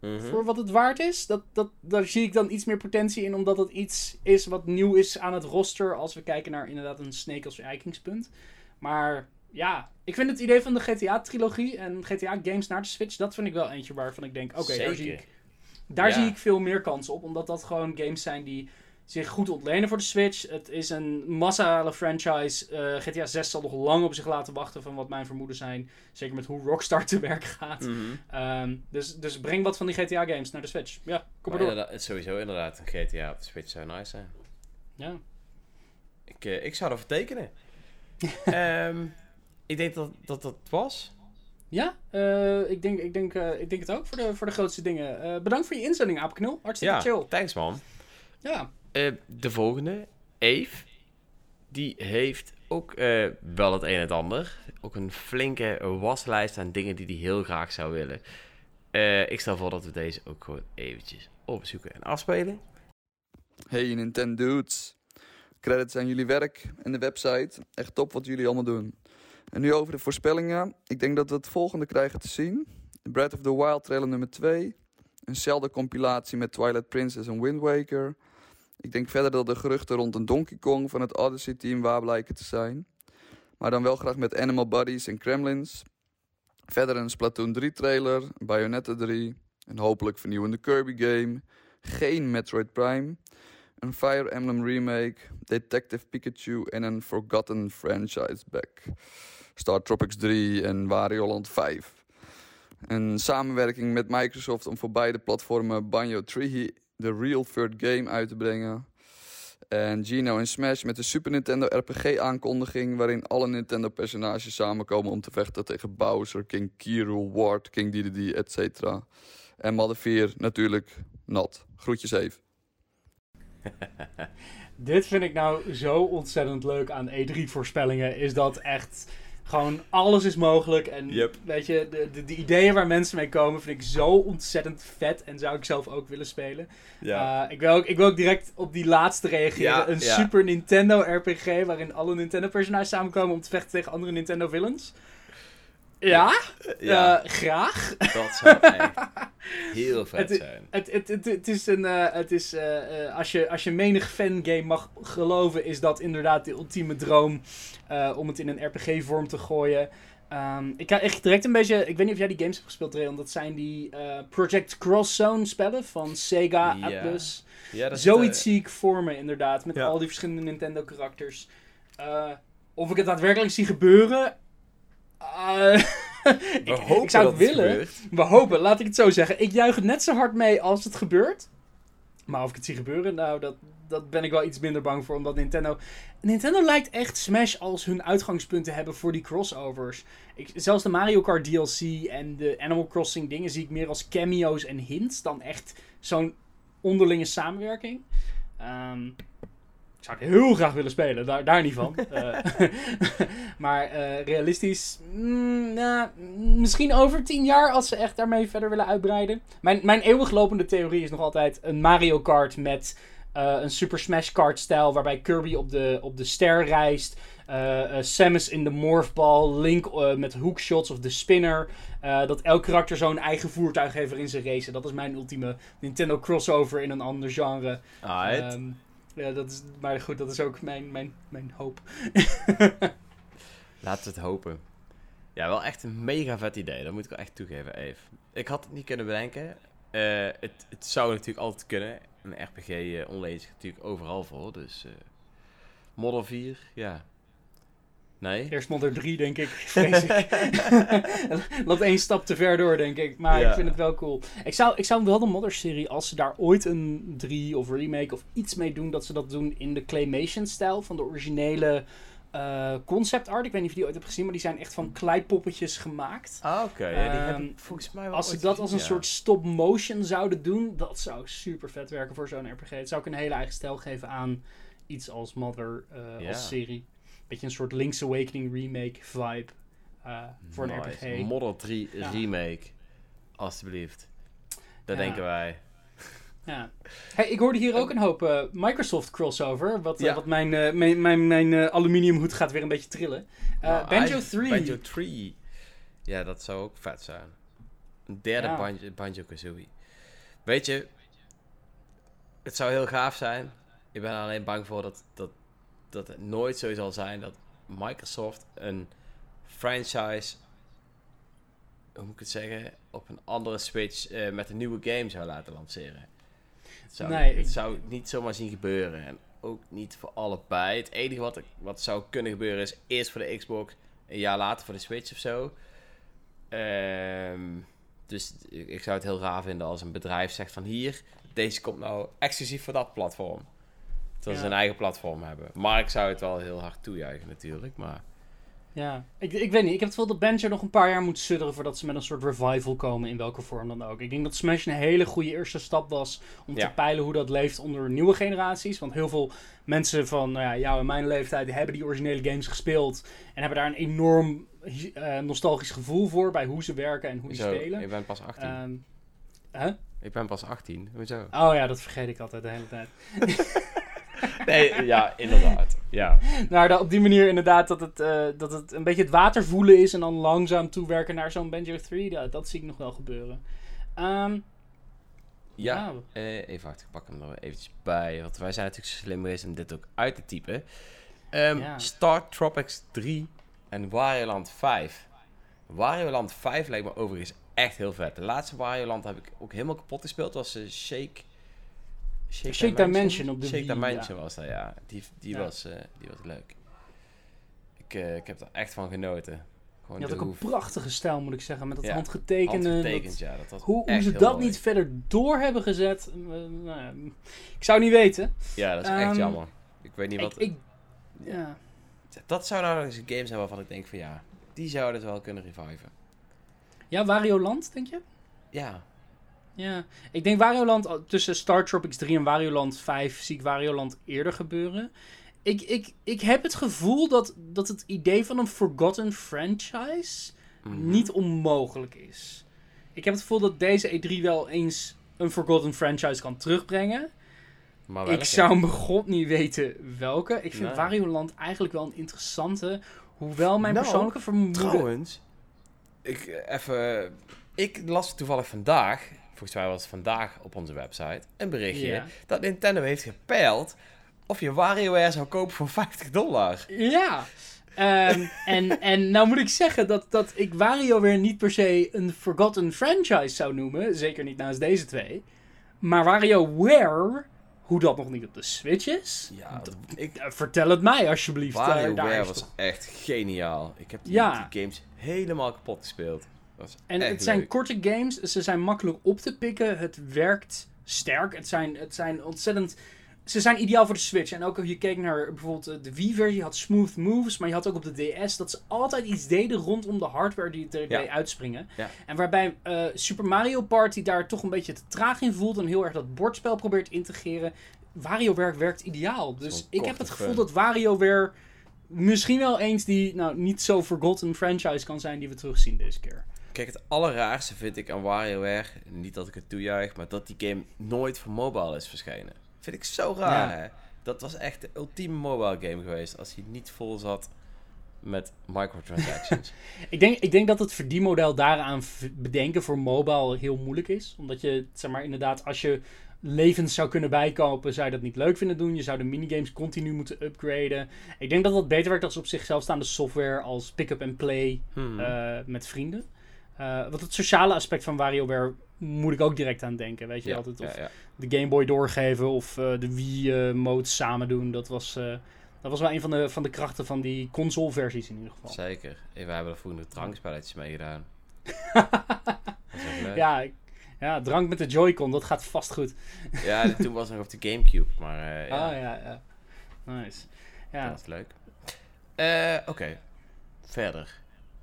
Mhm. Voor wat het waard is. Dat, dat, daar zie ik dan iets meer potentie in, omdat het iets is wat nieuw is aan het roster. Als we kijken naar inderdaad een Snake als verrijkingspunt. Maar ja, ik vind het idee van de GTA-trilogie en GTA-games naar de Switch, dat vind ik wel eentje waarvan ik denk, oké, daar, zie ik, daar Ja. zie ik veel meer kans op. Omdat dat gewoon games zijn die zich goed ontlenen voor de Switch. Het is een massale franchise. Eh, GTA 6 zal nog lang op zich laten wachten van wat mijn vermoeden zijn. Zeker met hoe Rockstar te werk gaat. Mhm. Ehm, dus, dus breng wat van die GTA-games naar de Switch. Ja, kom maar Maar door. sowieso inderdaad, een GTA op de Switch zou nice zijn. Ja. Ik, eh, ik zou ervoor tekenen. [laughs] Ehm, ik denk dat dat dat was. Ja, eh, ik, denk, ik, denk, eh, ik denk het ook voor de, voor de grootste dingen. Eh, bedankt voor je inzending, Aapknul. Hartstikke Ja, chill. thanks man. Ja. Eh, de volgende, Eve, die heeft ook eh, wel het een en het ander. Ook een flinke waslijst aan dingen die hij heel graag zou willen. Eh, ik stel voor dat we deze ook gewoon eventjes opzoeken en afspelen. Hey Nintendo's. Credits aan jullie werk en de website. Echt top wat jullie allemaal doen. En nu over de voorspellingen. Ik denk dat we het volgende krijgen te zien. Breath of the Wild trailer nummer 2. Een Zelda compilatie met Twilight Princess en Wind Waker. Ik denk verder dat de geruchten rond een Donkey Kong van het Odyssey team waar blijken te zijn. Maar dan wel graag met Animal Buddies en Kremlins. Verder een Splatoon 3 trailer, Bayonetta 3. Een hopelijk vernieuwende Kirby game. Geen Metroid Prime. Een Fire Emblem remake, Detective Pikachu en een Forgotten franchise back. Star Tropics 3 en Wario Land 5. Een samenwerking met Microsoft om voor beide platformen Banjo Tree, de Real Third Game, uit te brengen. En Gino en Smash met de Super Nintendo RPG aankondiging, waarin alle Nintendo personages samenkomen om te vechten tegen Bowser, King K. Rool, Ward, King Dedede, etc. En Mother 4 natuurlijk, nat. Groetjes even. [laughs] Dit vind ik nou zo ontzettend leuk aan E3-voorspellingen. Is dat echt gewoon alles is mogelijk. En Yep. weet je, de, de, de ideeën waar mensen mee komen vind ik zo ontzettend vet. En zou ik zelf ook willen spelen. Eh, ik, wil ook, ik wil ook direct op die laatste reageren. Ja, een ja. Super Nintendo RPG waarin alle Nintendo-personages samenkomen om te vechten tegen andere Nintendo-villains. Ja, Ja, eh, graag. dat zou [laughs] echt heel vet Het- zijn. Het, het, het, het is een. eh, het is, eh, eh, als, je, als je menig fangame mag geloven, is dat inderdaad de ultieme droom eh, om het in een RPG-vorm te gooien. Ehm, ik krijg echt direct een beetje. Ik weet niet of jij die games hebt gespeeld, Reon. Dat zijn die eh, Project Cross Zone spellen van Sega, Ja, Atlus. Ja, dat is Zoiets de- zie ik voor me, inderdaad. Met Ja. al die verschillende Nintendo-karakters. Eh, of ik het daadwerkelijk zie gebeuren. Eh, [laughs] We ik, hopen ik zou dat het willen. We hopen, laat ik het zo zeggen. Ik juich het net zo hard mee als het gebeurt. Maar of ik het zie gebeuren, nou, dat, dat ben ik wel iets minder bang voor. Omdat Nintendo. Nintendo lijkt echt Smash als hun uitgangspunt te hebben voor die crossovers. Ik, zelfs de Mario Kart DLC en de Animal Crossing dingen zie ik meer als cameo's en hints dan echt zo'n onderlinge samenwerking. Ehm, ik zou het heel graag willen spelen, daar, daar niet van. [laughs] Eh, [laughs] maar eh, realistisch, mm, nou, misschien over tien jaar als ze echt daarmee verder willen uitbreiden. Mijn, mijn eeuwiglopende theorie is nog altijd een Mario Kart met eh, een Super Smash Kart stijl waarbij Kirby op de, op de ster reist. eh, eh, Samus in de morphball, Link met hoekshots of de spinner. eh, dat elk karakter zo'n eigen voertuig heeft waarin ze racen. Dat is mijn ultieme Nintendo crossover in een ander genre. Alright. Ja, dat is, maar goed, dat is ook mijn, mijn, mijn hoop. Laten we het hopen. Ja, wel echt een mega vet idee. Dat moet ik wel echt toegeven, Eve. Ik had het niet kunnen bedenken. Eh, het, het zou natuurlijk altijd kunnen. Een RPG eh online is natuurlijk overal voor. Dus eh Model 4, ja. Nee? Eerst Modder 3, denk ik. [laughs] Vrees [laughs] ik. Loopt één stap te ver door, denk ik. Maar Ja. ik vind het wel cool. Ik zou, ik zou wel de Modder-serie, als ze daar ooit een 3 of remake of iets mee doen, dat ze dat doen in de claymation-stijl van de originele eh, concept art. Ik weet niet of je die ooit hebt gezien, maar die zijn echt van kleipoppetjes gemaakt. Ah, oké. Ja, die heb Ehm, ik volgens mij wel Als ze dat als een ja. soort stop-motion zouden doen, dat zou super vet werken voor zo'n RPG. Het zou ook een hele eigen stijl geven aan iets als Mother eh, als serie. Beetje een soort Link's Awakening remake vibe eh, voor een. RPG. Model 3 Ja. remake. Alsjeblieft. Dat Ja. denken wij. Ja. Hey, ik hoorde hier ook een hoop eh, Microsoft crossover. Wat, eh, wat mijn, eh, mijn, mijn, mijn aluminiumhoed gaat weer een beetje trillen. Maar Banjo hij- 3. Banjo 3. Ja, dat zou ook vet zijn. Een derde Ja. Banjo, Banjo Kazooie. Weet je, het zou heel gaaf zijn. Ik ben er alleen bang voor dat, dat, dat het nooit zo zal zijn dat Microsoft een franchise, hoe moet ik het zeggen, op een andere Switch eh, met een nieuwe game zou laten lanceren. Het zou, Nee, het ik- zou niet zomaar zien gebeuren. En ook niet voor allebei. Het enige wat, wat zou kunnen gebeuren is eerst voor de Xbox, een jaar later voor de Switch of zo. Ehm, dus ik, ik zou het heel raar vinden als een bedrijf zegt van hier, deze komt nou exclusief voor dat platform. Terwijl ze een eigen platform hebben. Maar ik zou het wel heel hard toejuichen natuurlijk. Maar Ja, ik, ik weet niet. Ik heb het gevoel dat Banjo nog een paar jaar moet sudderen voordat ze met een soort revival komen in welke vorm dan ook. Ik denk dat Smash een hele goede eerste stap was om Ja. te peilen hoe dat leeft onder nieuwe generaties. Want heel veel mensen van nou ja, jou en mijn leeftijd hebben die originele games gespeeld en hebben daar een enorm eh, nostalgisch gevoel voor bij hoe ze werken en hoe zo, spelen. ik ben pas 18. Ehm, ik ben pas 18. Hoezo? Oh ja, dat vergeet ik altijd de hele tijd. [laughs] Nee, ja, inderdaad. Ja. Nou, dat op die manier inderdaad dat het, eh, dat het een beetje het water voelen is en dan langzaam toewerken naar zo'n Banjo 3. Dat, dat zie ik nog wel gebeuren. Ehm, Ja, nou, eh, even wacht, ik pak hem er eventjes bij. Want wij zijn natuurlijk zo slim geweest om dit ook uit te typen. Ehm Ja. Star Tropics 3 en Wario Land 5. Wario Land 5 lijkt me overigens echt heel vet. De laatste Wario Land heb ik ook helemaal kapot gespeeld. was eh, Shake... Shake Dimension op de Shake Wii, Dimension was dat, ja. Die, die, Ja. Was, eh, die was leuk. Ik, eh, ik heb er echt van genoten. Gewoon je had ook een prachtige stijl, moet ik zeggen. Met dat Ja, handgetekende. handgetekend, dat- ja. Dat was hoe, hoe ze dat mooi. niet verder door hebben gezet. eh, nou ja, ik zou niet weten. Ja, dat is echt Ehm, jammer. Ik weet niet Ik, wat... ik, ja. Dat zou nou eens een game zijn waarvan ik denk van ja, die zouden ze wel kunnen reviven. ja, Wario Land, denk je? Ja, Ja, ik denk Wario Land oh, tussen Star Tropics 3 en Wario Land 5 zie ik Wario Land eerder gebeuren. Ik, ik, ik heb het gevoel dat, dat het idee van een forgotten franchise Mhm. niet onmogelijk is. Ik heb het gevoel dat deze E3 wel eens een forgotten franchise kan terugbrengen. maar welke? Ik zou me god niet weten welke. Ik vind Nee. Wario Land eigenlijk wel een interessante. Hoewel mijn Nou, persoonlijke vermoeden... Trouwens, ik eh, even... Ik las toevallig vandaag, volgens mij was het vandaag op onze website, een berichtje dat Nintendo heeft gepeild of je WarioWare zou kopen voor 50 dollar. Ja. Ehm, [laughs] en, en nou moet ik zeggen dat, dat ik WarioWare niet per se een forgotten franchise zou noemen. Zeker niet naast deze twee. Maar WarioWare, hoe dat nog niet op de Switch is, Ja, ik, eh, vertel het mij alsjeblieft. Eh, WarioWare was echt geniaal. Ik heb die, Ja. die games helemaal kapot gespeeld. En het zijn leuk. korte games, ze zijn makkelijk op te pikken, het werkt sterk. Het zijn, het zijn ontzettend... Ze zijn ideaal voor de Switch. En ook als je keek naar bijvoorbeeld eh, de Wii-versie, had smooth moves. Maar je had ook op de DS dat ze altijd iets deden rondom de hardware die er Ja. deed uitspringen. Ja. En waarbij eh, Super Mario Party daar toch een beetje te traag in voelt. En heel erg dat bordspel probeert te integreren. WarioWare werkt ideaal. Dus ik heb het gevoel fun. dat WarioWare misschien wel eens die nou, niet zo forgotten franchise kan zijn die we terugzien deze keer. Kijk, het allerraarste vind ik aan WarioWare, niet dat ik het toejuich, maar dat die game nooit voor mobile is verschenen. Vind ik zo raar, Ja. hè? Dat was echt de ultieme mobile game geweest als hij niet vol zat met microtransactions. [laughs] Ik denk, ik denk dat het verdienmodel daaraan bedenken voor mobile heel moeilijk is. Omdat je, zeg maar, inderdaad, als je levens zou kunnen bijkopen, zou je dat niet leuk vinden doen. Je zou de minigames continu moeten upgraden. Ik denk dat het beter werkt als op zichzelf staande software als pick-up en play Hmm. eh, met vrienden. Eh want het sociale aspect van WarioWare moet ik ook direct aan denken. Weet je, ja, altijd of ja, de Game Boy doorgeven of eh, de Wii-modes samen doen. Dat was, eh, dat was wel een van de, van de krachten van die console-versies in ieder geval. Zeker. Hey, we hebben er vroeger drankspelletjes mee gedaan. [laughs] Ja, ja, drank met de Joy-Con, dat gaat vast goed. Ja, toen was het nog op de Gamecube, maar eh, ja, Ah, ja, ja. Nice. Ja, dat was leuk. Eh, Oké, verder.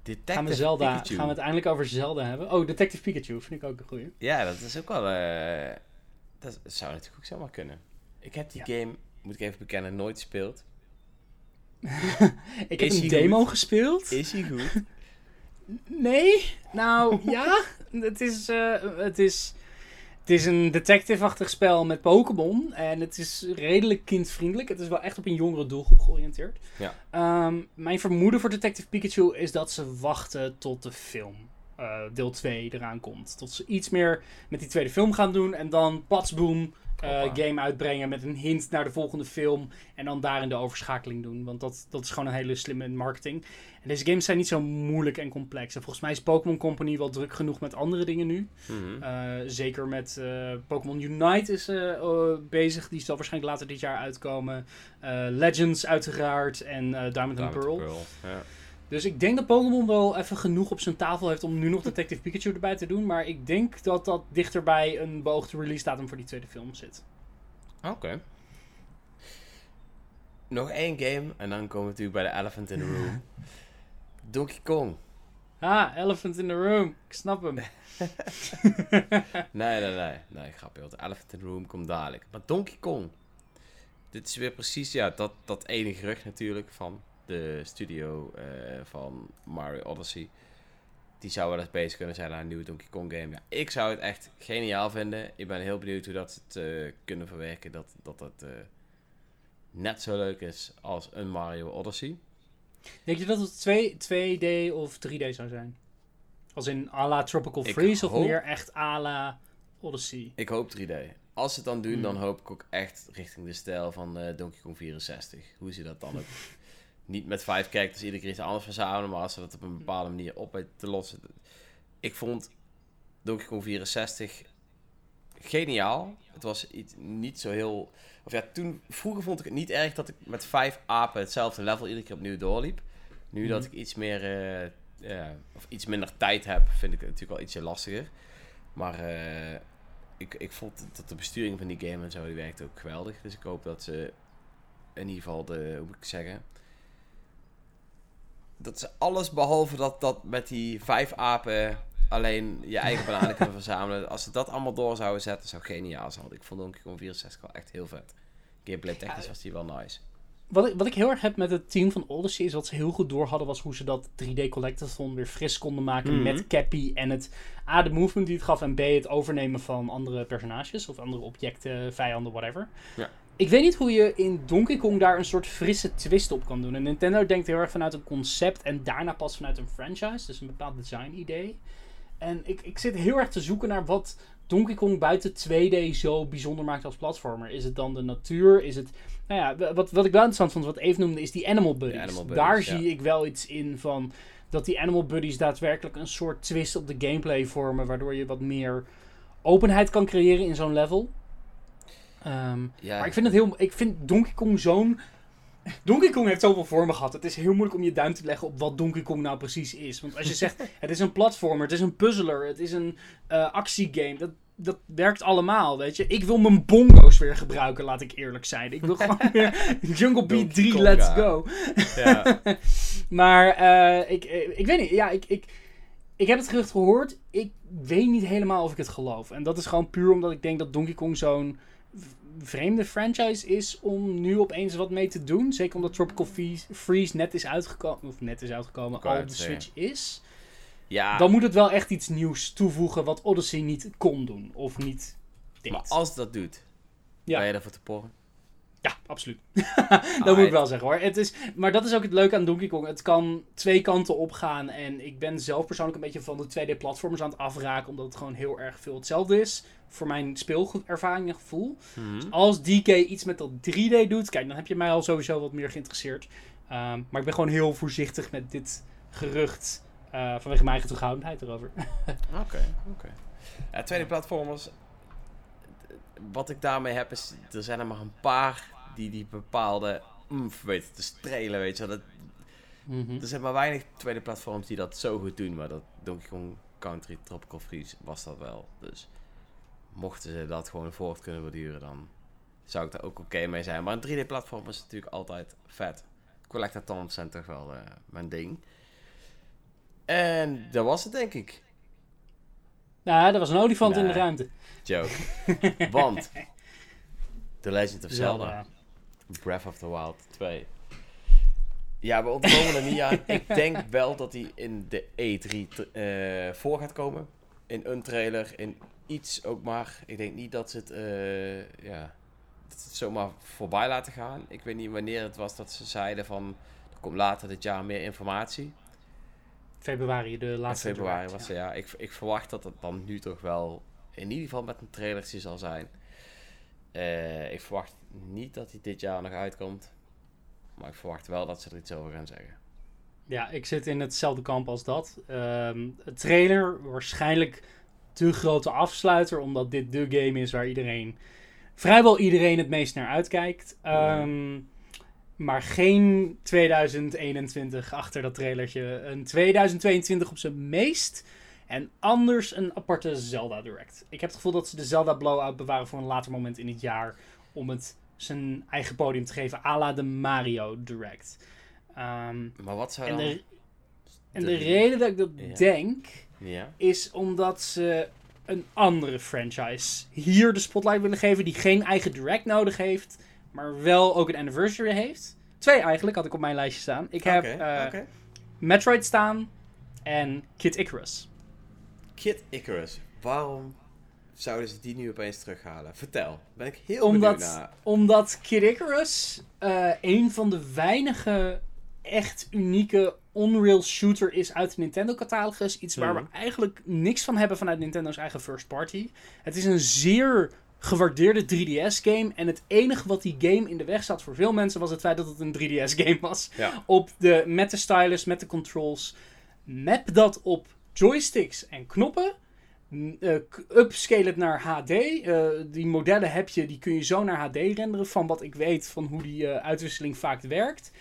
Detective gaan we, Zelda, Pikachu. gaan we het eindelijk over Zelda hebben? Oh, Detective Pikachu vind ik ook een goeie. Ja, dat is ook wel... eh, dat zou natuurlijk ook zomaar kunnen. Ik heb die Ja. game, moet ik even bekennen, nooit gespeeld. [laughs] Ik heb Is een hij demo goed? gespeeld. Is hij goed? [laughs] Nee, nou ja, [laughs] het is, eh, het is, het is een detective-achtig spel met Pokémon. En het is redelijk kindvriendelijk. Het is wel echt op een jongere doelgroep georiënteerd. Ja. Ehm, mijn vermoeden voor Detective Pikachu is dat ze wachten tot de film. eh, deel 2 eraan komt. Tot ze iets meer met die tweede film gaan doen. En dan patsboom. Game uitbrengen met een hint naar de volgende film. En dan daarin de overschakeling doen. Want dat, dat is gewoon een hele slimme marketing. En deze games zijn niet zo moeilijk en complex. En volgens mij is Pokémon Company wel druk genoeg met andere dingen nu. Mhm. Eh, zeker met eh, Pokémon Unite is eh, eh, bezig. Die zal waarschijnlijk later dit jaar uitkomen. Eh, Legends uiteraard. En eh, Diamond and Diamond Pearl. Pearl. Ja. Dus ik denk dat Pokémon wel even genoeg op zijn tafel heeft om nu nog Detective Pikachu erbij te doen. Maar ik denk dat dat dichter bij een beoogde release datum voor die tweede film zit. Oké. Nog één game en dan komen we natuurlijk bij de elephant in the room. [laughs] Donkey Kong. Ah, Elephant in the Room. Ik snap hem. [laughs] Nee, nee, nee. Nee, grapje. Want de elephant in the room komt dadelijk. Maar Donkey Kong. Dit is weer precies ja, dat, dat ene gerucht natuurlijk van de studio eh, van Mario Odyssey. Die zou wel eens bezig kunnen zijn aan een nieuwe Donkey Kong game. Ja, ik zou het echt geniaal vinden. Ik ben heel benieuwd hoe dat ze het eh, kunnen verwerken. Dat dat het eh, net zo leuk is als een Mario Odyssey. Denk je dat het 2, 2D of 3D zou zijn? Als in à la Tropical Freeze of meer echt à la Odyssey? Ik hoop 3D. Als ze het dan doen, Hmm. dan hoop ik ook echt richting de stijl van Donkey Kong 64. Hoe ze dat dan ook... [laughs] Niet met vijf characters iedere keer iets anders verzamelen, maar als ze dat op een bepaalde manier op weten te lossen. Ik vond Donkey Kong 64 geniaal. Het was iets niet zo heel... Of ja, toen... Vroeger vond ik het niet erg dat ik met vijf apen hetzelfde level iedere keer opnieuw doorliep. Nu dat Mhm. ik iets meer... eh, of iets minder tijd heb, vind ik het natuurlijk wel ietsje lastiger. Maar eh, ik, ik vond dat de besturing van die game en zo, die werkte ook geweldig. Dus ik hoop dat ze in ieder geval de, hoe moet ik zeggen... Dat ze alles behalve dat, dat met die vijf apen alleen je eigen [laughs] bananen kunnen verzamelen. Als ze dat allemaal door zouden zetten, zou geniaal zijn. Want ik vond Donkey Kong 64 wel echt heel vet. Gameplay technisch was die wel nice. Wat ik, wat ik heel erg heb met het team van Odyssey is wat ze heel goed door hadden was hoe ze dat 3D Collectathon weer fris konden maken Mhm. met Cappy en het A, de movement die het gaf en B, het overnemen van andere personages of andere objecten, vijanden, whatever. Ja. Ik weet niet hoe je in Donkey Kong daar een soort frisse twist op kan doen. En Nintendo denkt heel erg vanuit een concept en daarna pas vanuit een franchise. Dus een bepaald design idee. En ik, ik zit heel erg te zoeken naar wat Donkey Kong buiten 2D zo bijzonder maakt als platformer. Is het dan de natuur? Is het... Nou ja, wat, wat ik wel interessant vond, wat Eve noemde, is die Animal Buddies. Animal Buddies, daar ja. zie ik wel iets in van... Dat die Animal Buddies daadwerkelijk een soort twist op de gameplay vormen. Waardoor je wat meer openheid kan creëren in zo'n level. Ehm, Ja, maar ik vind het heel. Ik vind Donkey Kong zo'n. Donkey Kong heeft zoveel vormen gehad. Het is heel moeilijk om je duim te leggen op wat Donkey Kong nou precies is. Want als je zegt, [laughs] het is een platformer, het is een puzzler, het is een eh, actiegame. Dat, dat werkt allemaal, weet je. Ik wil mijn bongo's weer gebruiken, laat ik eerlijk zijn. Ik wil gewoon [laughs] weer Jungle Beat Donkey 3, Kong, let's go. ja. [laughs] Maar eh, ik, eh, ik weet niet. Ja, ik, ik, ik heb het gerucht gehoord. Ik weet niet helemaal of ik het geloof. En dat is gewoon puur omdat ik denk dat Donkey Kong zo'n vreemde franchise is om nu opeens wat mee te doen. Zeker omdat Tropical Freeze- net is uitgekomen. Of net is uitgekomen. Al op de. Switch is. ja. Dan moet het wel echt iets nieuws toevoegen wat Odyssey niet kon doen. Of niet deed. maar als dat doet, Ja. ben je daarvoor te porren? Ja, absoluut. [laughs] dat moet ik wel zeggen hoor. Het is, maar dat is ook het leuke aan Donkey Kong. Het kan twee kanten opgaan. En ik ben zelf persoonlijk een beetje van de 2D-platformers aan het afraken. Omdat het gewoon heel erg veel hetzelfde is. Voor mijn speelervaring en gevoel. Mhm. Als DK iets met dat 3D doet, kijk, dan heb je mij al sowieso wat meer geïnteresseerd. Ehm, maar ik ben gewoon heel voorzichtig met dit gerucht. eh, vanwege mijn eigen terughoudendheid erover. [laughs] Oké, oké. Ja, tweede platformers. Wat ik daarmee heb is, er zijn er maar een paar die die bepaalde umf weten te strelen, weet je wel. Dat, Mhm. er zijn maar weinig tweede platforms die dat zo goed doen, maar dat Donkey Kong Country Tropical Freeze was dat wel. Dus mochten ze dat gewoon voort kunnen borduren, dan zou ik daar ook oké mee zijn. Maar een 3D platform is natuurlijk altijd vet. Collectathons zijn toch wel eh, mijn ding. En dat was het denk ik. Nou, er was een olifant in de ruimte. Joke. [laughs] Want The Legend of Zelda, Zelda. Breath of the Wild 2. Ja, we ontkomen er niet aan. Ik denk wel dat hij in de E3 t- eh, voor gaat komen. In een trailer, in iets ook maar. Ik denk niet dat ze het, eh, ja, dat ze het zomaar voorbij laten gaan. Ik weet niet wanneer het was dat ze zeiden van... Er komt later dit jaar meer informatie. Februari, de In laatste februari direct, was ja. Ik, ik verwacht dat het dan nu toch wel in ieder geval met een trailertje zal zijn. Eh, ik verwacht niet dat hij dit jaar nog uitkomt. Maar ik verwacht wel dat ze er iets over gaan zeggen. Ja, ik zit in hetzelfde kamp als dat. Het trailer, waarschijnlijk de grote afsluiter, omdat dit de game is waar iedereen, vrijwel iedereen het meest naar uitkijkt. Ehm, Maar geen 2021 achter dat trailertje. Een 2022 op zijn meest. En anders een aparte Zelda Direct. Ik heb het gevoel dat ze de Zelda Blowout bewaren voor een later moment in het jaar. Om het zijn eigen podium te geven. à la de Mario Direct. Ehm, Maar wat zou en dan... de, en de de- reden dat ik dat Ja. denk, Ja? is omdat ze een andere franchise hier de spotlight willen geven, die geen eigen direct nodig heeft, maar wel ook een anniversary heeft. Twee eigenlijk, had ik op mijn lijstje staan. Ik heb eh. Metroid staan en Kid Icarus. Kid Icarus. Waarom zouden ze die nu opeens terughalen? Vertel. Ben ik heel Omdat, benieuwd naar. omdat Kid Icarus eh, een van de weinige echt unieke Unreal shooter is uit de Nintendo-catalogus. Iets waar Mhm. we eigenlijk niks van hebben vanuit Nintendo's eigen first party. Het is een zeer gewaardeerde 3DS-game. En het enige wat die game in de weg zat voor veel mensen was het feit dat het een 3DS-game [laughs] was. Ja. Op de, met de stylus, met de controls. Map dat op joysticks en knoppen. Het naar HD. Eh, die modellen heb je, die kun je zo naar HD renderen. Van wat ik weet van hoe die eh, uitwisseling vaak werkt.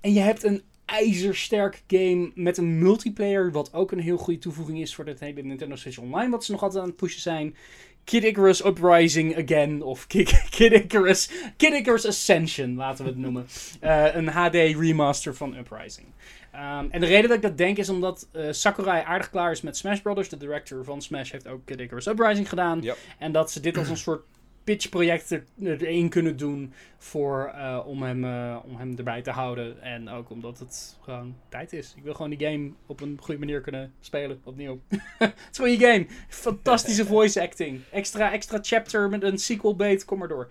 En je hebt een ijzersterk game met een multiplayer. Wat ook een heel goede toevoeging is voor het hele Nintendo Switch Online. Wat ze nog altijd aan het pushen zijn. Kid Icarus Uprising Again. Of Kid, [laughs] Kid. Kid Icarus Ascension, laten we het noemen. Een HD remaster van Uprising. Ehm, en de reden dat ik dat denk is omdat eh, Sakurai aardig klaar is met Smash Brothers. De director van Smash heeft ook Kid Icarus Uprising gedaan. En dat ze dit als een soort pitchproject er- erin kunnen doen voor, eh, om, hem, eh, om hem erbij te houden. En ook omdat het gewoon tijd is. Ik wil gewoon die game op een goede manier kunnen spelen, opnieuw. [laughs] het is gewoon je game. Fantastische [laughs] voice acting. Extra, extra chapter met een sequel bait, kom maar door.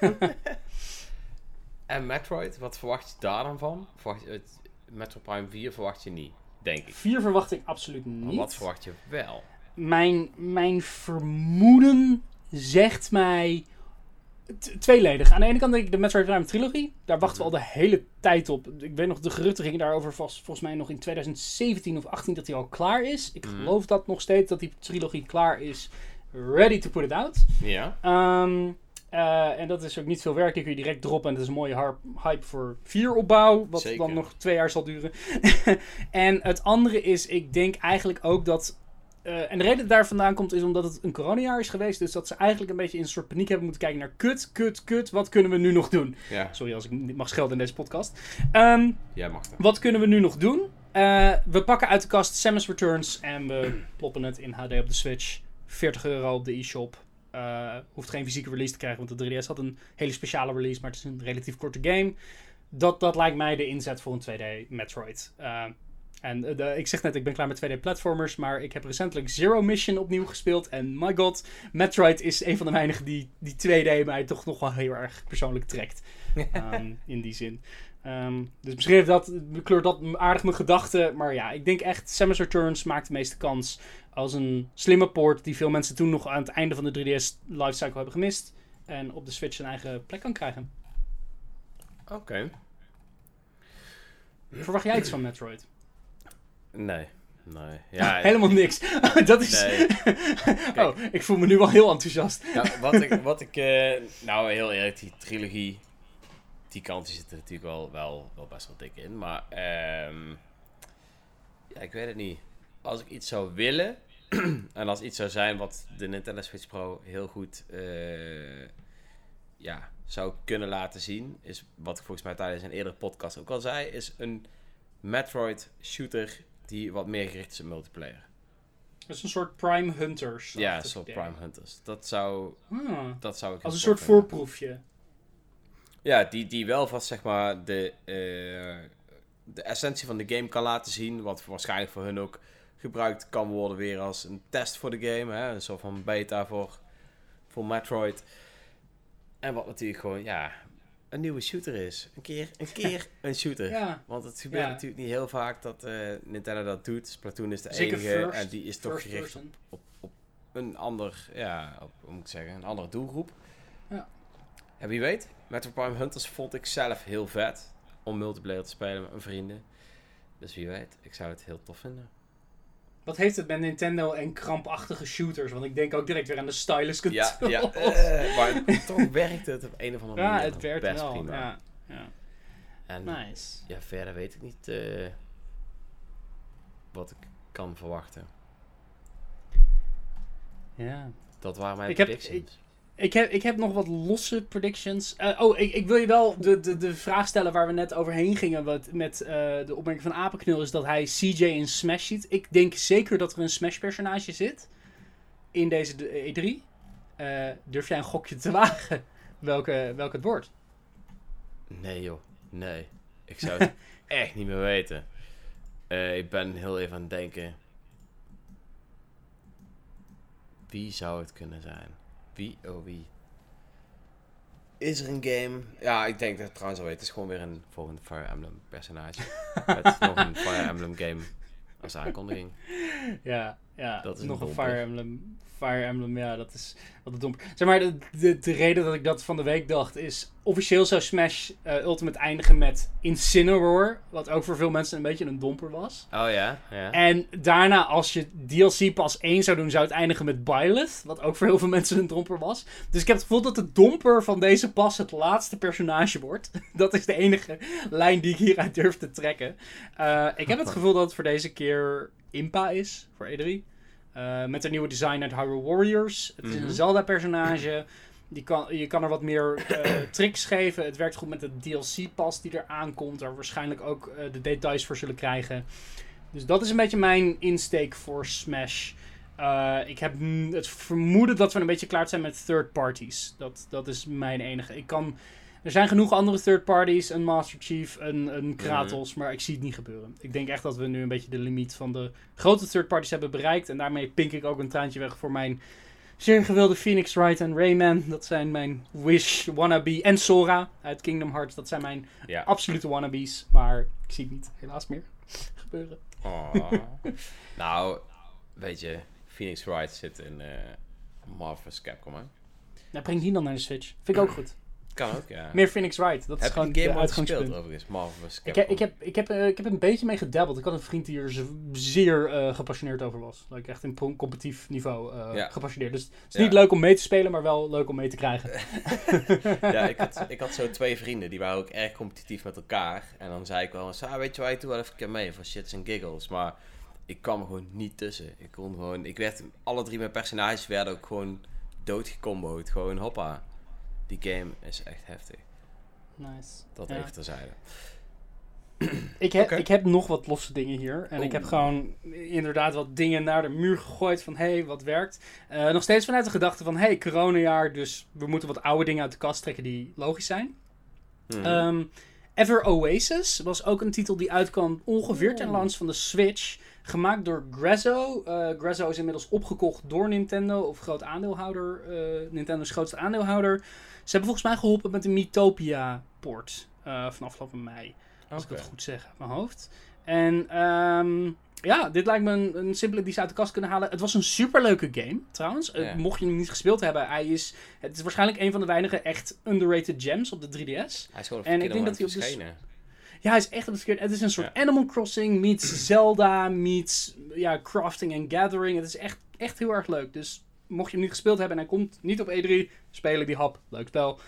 [laughs] En Metroid, wat verwacht je daar dan van? Verwacht je, het, Metroid Prime 4 verwacht je niet, denk ik. Vier verwacht ik absoluut Maar niet. wat verwacht je wel? mijn, mijn vermoeden zegt mij tweeledig. Aan de ene kant denk ik de Metroid Prime trilogie. Daar wachten we al de hele tijd op. Ik weet nog, de geruchten gingen daarover vast, volgens mij nog in 2017 of 18 dat hij al klaar is. Ik Mhm. geloof dat nog steeds, dat die trilogie klaar is. Ready to put it out. Ja. Ehm, eh, en dat is ook niet veel werk. Die kun je direct droppen. En dat is een mooie hype voor vier opbouw. Wat Zeker. dan nog twee jaar zal duren. [laughs] en het andere is, ik denk eigenlijk ook dat. eh, en de reden dat daar vandaan komt is omdat het een coronajaar is geweest. Dus dat ze eigenlijk een beetje in een soort paniek hebben moeten kijken naar kut, kut, kut. Wat kunnen we nu nog doen? Ja, Sorry als ik niet mag schelden in deze podcast. Ehm, jij mag dat. wat kunnen we nu nog doen? Eh, we pakken uit de kast Samus Returns en we ploppen het in HD op de Switch. 40 euro op de e-shop. Eh, hoeft geen fysieke release te krijgen, want de 3DS had een hele speciale release, maar het is een relatief korte game. Dat, dat lijkt mij de inzet voor een 2D Metroid. Eh, en eh, de- ik zeg net, ik ben klaar met 2D platformers, maar ik heb recentelijk Zero Mission opnieuw gespeeld. En my god, Metroid is een van de weinigen die, die 2D mij toch nog wel heel erg persoonlijk trekt. [laughs] Ehm, in die zin. Ehm, dus misschien heeft dat, kleurt dat aardig mijn gedachten. Maar ja, ik denk echt Samus Returns maakt de meeste kans als een slimme port die veel mensen toen nog aan het einde van de 3DS lifecycle hebben gemist. En op de Switch een eigen plek kan krijgen. Oké. Verwacht jij iets van Metroid? Nee. Nee. [laughs] Ja, Helemaal niks. [laughs] dat is. Nee. [laughs] oh, ik voel me nu wel heel enthousiast. Nou, wat ik, wat ik eh, nou heel eerlijk, die trilogie, die kant zit er natuurlijk wel, wel, wel best wel dik in. Maar ehm, ja, ik weet het niet. Als ik iets zou willen, [clears throat] en als iets zou zijn wat de Nintendo Switch Pro heel goed eh, ja, zou kunnen laten zien, is wat ik volgens mij tijdens een eerdere podcast ook al zei, is een Metroid shooter die wat meer gericht is op multiplayer. Dat is een soort Prime Hunters. Ja, een soort Prime Hunters. Dat zou, Ah, dat zou ik als een soort vinden. voorproefje. Ja, die, die wel vast zeg maar de, eh, de essentie van de game kan laten zien. Wat waarschijnlijk voor hun ook gebruikt kan worden weer als een test voor de game. Hè? Een soort van beta voor, voor Metroid. En wat natuurlijk gewoon, ja, een nieuwe shooter is. Een keer een, [laughs] keer een shooter. Ja, Want het gebeurt Ja. natuurlijk niet heel vaak dat eh, Nintendo dat doet. Splatoon is de Zeker enige first- en die is toch gericht op, op een ander, ja, op, hoe moet ik zeggen, een andere doelgroep. Ja. En wie weet, Metro Prime Hunters vond ik zelf heel vet om multiplayer te spelen met mijn vrienden. Dus wie weet, ik zou het heel tof vinden. Wat heeft het met Nintendo en krampachtige shooters? Want ik denk ook direct weer aan de stylus Ja, controls. ja eh, maar toch werkt het op een of andere [laughs] Ja, manier het werkt best wel. prima. Ja, ja. En Nice. ja, verder weet ik niet eh, wat ik kan verwachten. Ja. Dat waren mijn Ik heb- predictions. Ik heb, ik heb nog wat losse predictions. Eh, oh, ik, ik wil je wel de, de, de vraag stellen waar we net overheen gingen. Wat, met eh, de opmerking van Apenknul is dat hij CJ in Smash ziet. Ik denk zeker dat er een Smash-personage zit in deze de- E3. Eh, durf jij een gokje te [laughs] wagen welke, welke het wordt? Nee joh, nee. Ik zou het [laughs] echt niet meer weten. Ik ben heel even aan het denken. Wie zou het kunnen zijn? Wie, oh wie? Is er een game? Ja, ik denk dat trouwens al weet. Het is gewoon weer een volgende Fire Emblem personage. [laughs] Met nog een Fire Emblem game als aankondiging. Ja, ja. Dat is nog een een. Fire Emblem. Fire Emblem, ja, dat is wat het domper. Zeg maar, de, de, de reden dat ik dat van de week dacht is... Officieel zou Smash eh, Ultimate eindigen met Incineroar. Wat ook voor veel mensen een beetje een domper was. Oh ja, ja. En daarna, als je DLC pas 1 zou doen, zou het eindigen met Byleth. Wat ook voor heel veel mensen een domper was. Dus ik heb het gevoel dat de domper van deze pas het laatste personage wordt. [laughs] Dat is de enige lijn die ik hieruit durf te trekken. Eh, ik heb het [laughs] gevoel dat het voor deze keer Impa is, voor E3. Eh, met een nieuwe design uit Hyrule Warriors. Het is Mhm. een Zelda-personage. Die kan, je kan er wat meer eh, [coughs] tricks geven. Het werkt goed met de DLC-pas die er aankomt. Waar waarschijnlijk ook eh, de details voor zullen krijgen. Dus dat is een beetje mijn insteek voor Smash. Ik heb het vermoeden dat we een beetje klaar zijn met third parties. Dat, dat is mijn enige. Ik kan, er zijn genoeg andere third parties. Een Master Chief, een, een Kratos. Maar ik zie het niet gebeuren. Ik denk echt dat we nu een beetje de limiet van de grote third parties hebben bereikt. En daarmee pink ik ook een traantje weg voor mijn zeer gewilde Phoenix Wright en Rayman. Dat zijn mijn Wish, Wannabe en Sora uit Kingdom Hearts. Dat zijn mijn Ja. absolute wannabes. Maar ik zie het niet helaas meer [laughs] gebeuren. Oh. [laughs] nou, weet je, Phoenix Wright zit in eh Marvel's Capcom, hè? Nou, breng die dan naar de Switch. Vind ik ook [clears throat] goed. Kan ook, ja. Meer Phoenix Wright. Dat is heb je gewoon game al gespeeld, uitgangspunt. overigens? Marvel's Ik heb, ik, heb, ik, heb, eh, ik heb een beetje mee gedabbeld. Ik had een vriend die er zeer eh, gepassioneerd over was. Like echt in competitief niveau eh, Ja. gepassioneerd. Dus het is Ja. niet leuk om mee te spelen, maar wel leuk om mee te krijgen. [laughs] [laughs] Ja, ik had, ik had zo twee vrienden, die waren ook erg competitief met elkaar. En dan zei ik wel eens, ah, weet je waar je toe wel even keer mee, voor shits en giggles. Maar ik kwam er gewoon niet tussen. Ik kon gewoon, ik werd, alle drie mijn personages werden ook gewoon doodgecomboed. Gewoon hoppa. Die game is echt heftig. Nice. Dat Ja. even terzijde. Ik, heb ik heb nog wat losse dingen hier. En ik heb gewoon inderdaad wat dingen naar de muur gegooid van hé, hey, wat werkt. Eh, nog steeds vanuit de gedachte van hé, hey, coronajaar, dus we moeten wat oude dingen uit de kast trekken die logisch zijn. Hmm. Ehm, Ever Oasis was ook een titel die uitkwam ongeveer ten launch van de Switch. Gemaakt door Grezzo. Eh Grezzo is inmiddels opgekocht door Nintendo, of groot aandeelhouder, eh, Nintendo's grootste aandeelhouder. Ze hebben volgens mij geholpen met de Mythopia-port eh, van afgelopen mei. Als ik het goed zeg uit mijn hoofd. En ehm, ja, dit lijkt me een, een simpele die ze uit de kast kunnen halen. Het was een superleuke game, trouwens. Mocht je hem niet gespeeld hebben, hij is, het is waarschijnlijk een van de weinige echt underrated gems op de 3DS. Hij is gewoon en ik denk dat hij op de- verschenen. Ja, hij is echt op het is een soort Ja. Animal Crossing meets [clears throat] Zelda meets ja, crafting and gathering. Het is echt, echt heel erg leuk. Dus mocht je hem niet gespeeld hebben en hij komt niet op E3, spelen die hap. Leuk spel.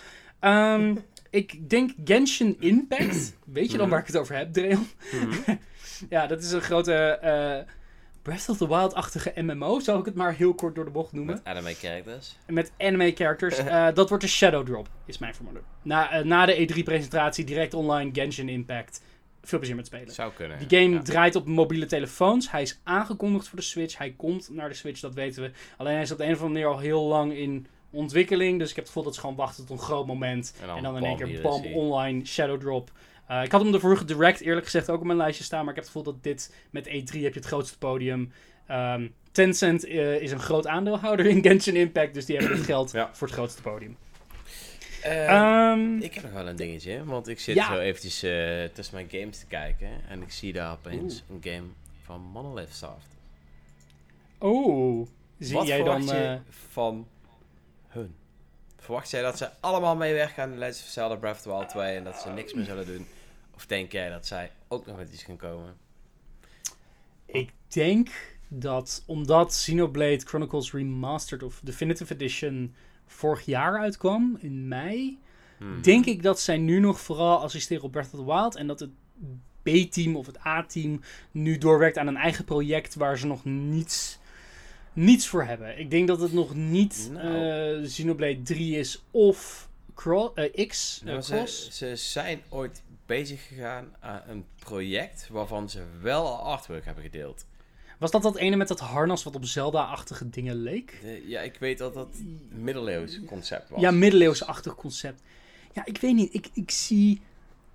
Ehm, [laughs] ik denk Genshin Impact. Weet je dan waar ik het over heb, Dreon? Mhm. [laughs] Ja, dat is een grote eh, Breath of the Wild-achtige MMO, zou ik het maar heel kort door de bocht noemen. Met anime characters. Met anime characters. [laughs] Eh, dat wordt de Shadow Drop, is mijn vermoeden. Na, eh, na de E3-presentatie direct online Genshin Impact. Veel plezier met spelen. Zou kunnen. Die game Ja. draait op mobiele telefoons. Hij is aangekondigd voor de Switch. Hij komt naar de Switch, dat weten we. Alleen hij is op de een of andere manier al heel lang in ontwikkeling. Dus ik heb het gevoel dat ze gewoon wachten tot een groot moment. En dan En dan in één keer bam, online Shadow Drop. Eh, ik had hem de vorige Direct eerlijk gezegd ook op mijn lijstje staan. Maar ik heb het gevoel dat dit met E3 heb je het grootste podium. Ehm, Tencent eh, is een groot aandeelhouder in Genshin Impact. Dus die hebben het geld [clears throat] Ja. voor het grootste podium. Eh, Ehm, Ik heb nog wel een dingetje, want ik zit Ja. zo eventjes eh, tussen mijn games te kijken en ik zie daar opeens een game van Monolith Soft. oh, zie Wat jij dan... je eh, van? Verwacht jij dat ze allemaal meewerken aan de Legends of Zelda Breath of the Wild 2 en dat ze niks meer zullen doen? Of denk jij dat zij ook nog met iets gaan komen? Ik denk dat omdat Xenoblade Chronicles Remastered of Definitive Edition vorig jaar uitkwam, in mei, Hmm. denk ik dat zij nu nog vooral assisteren op Breath of the Wild en dat het B-team of het A-team nu doorwerkt aan een eigen project waar ze nog niets, niets voor hebben. Ik denk dat het nog niet Nou. eh, Xenoblade 3 is of Cro- eh, X, eh, Nou, ze, Cross. ze zijn ooit bezig gegaan aan een project waarvan ze wel al artwork hebben gedeeld. Was dat dat ene met dat harnas wat op Zelda-achtige dingen leek? Ja, ik weet dat dat middeleeuws concept was. Ja, middeleeuwsachtig concept. Ja, ik weet niet. Ik, ik, zie,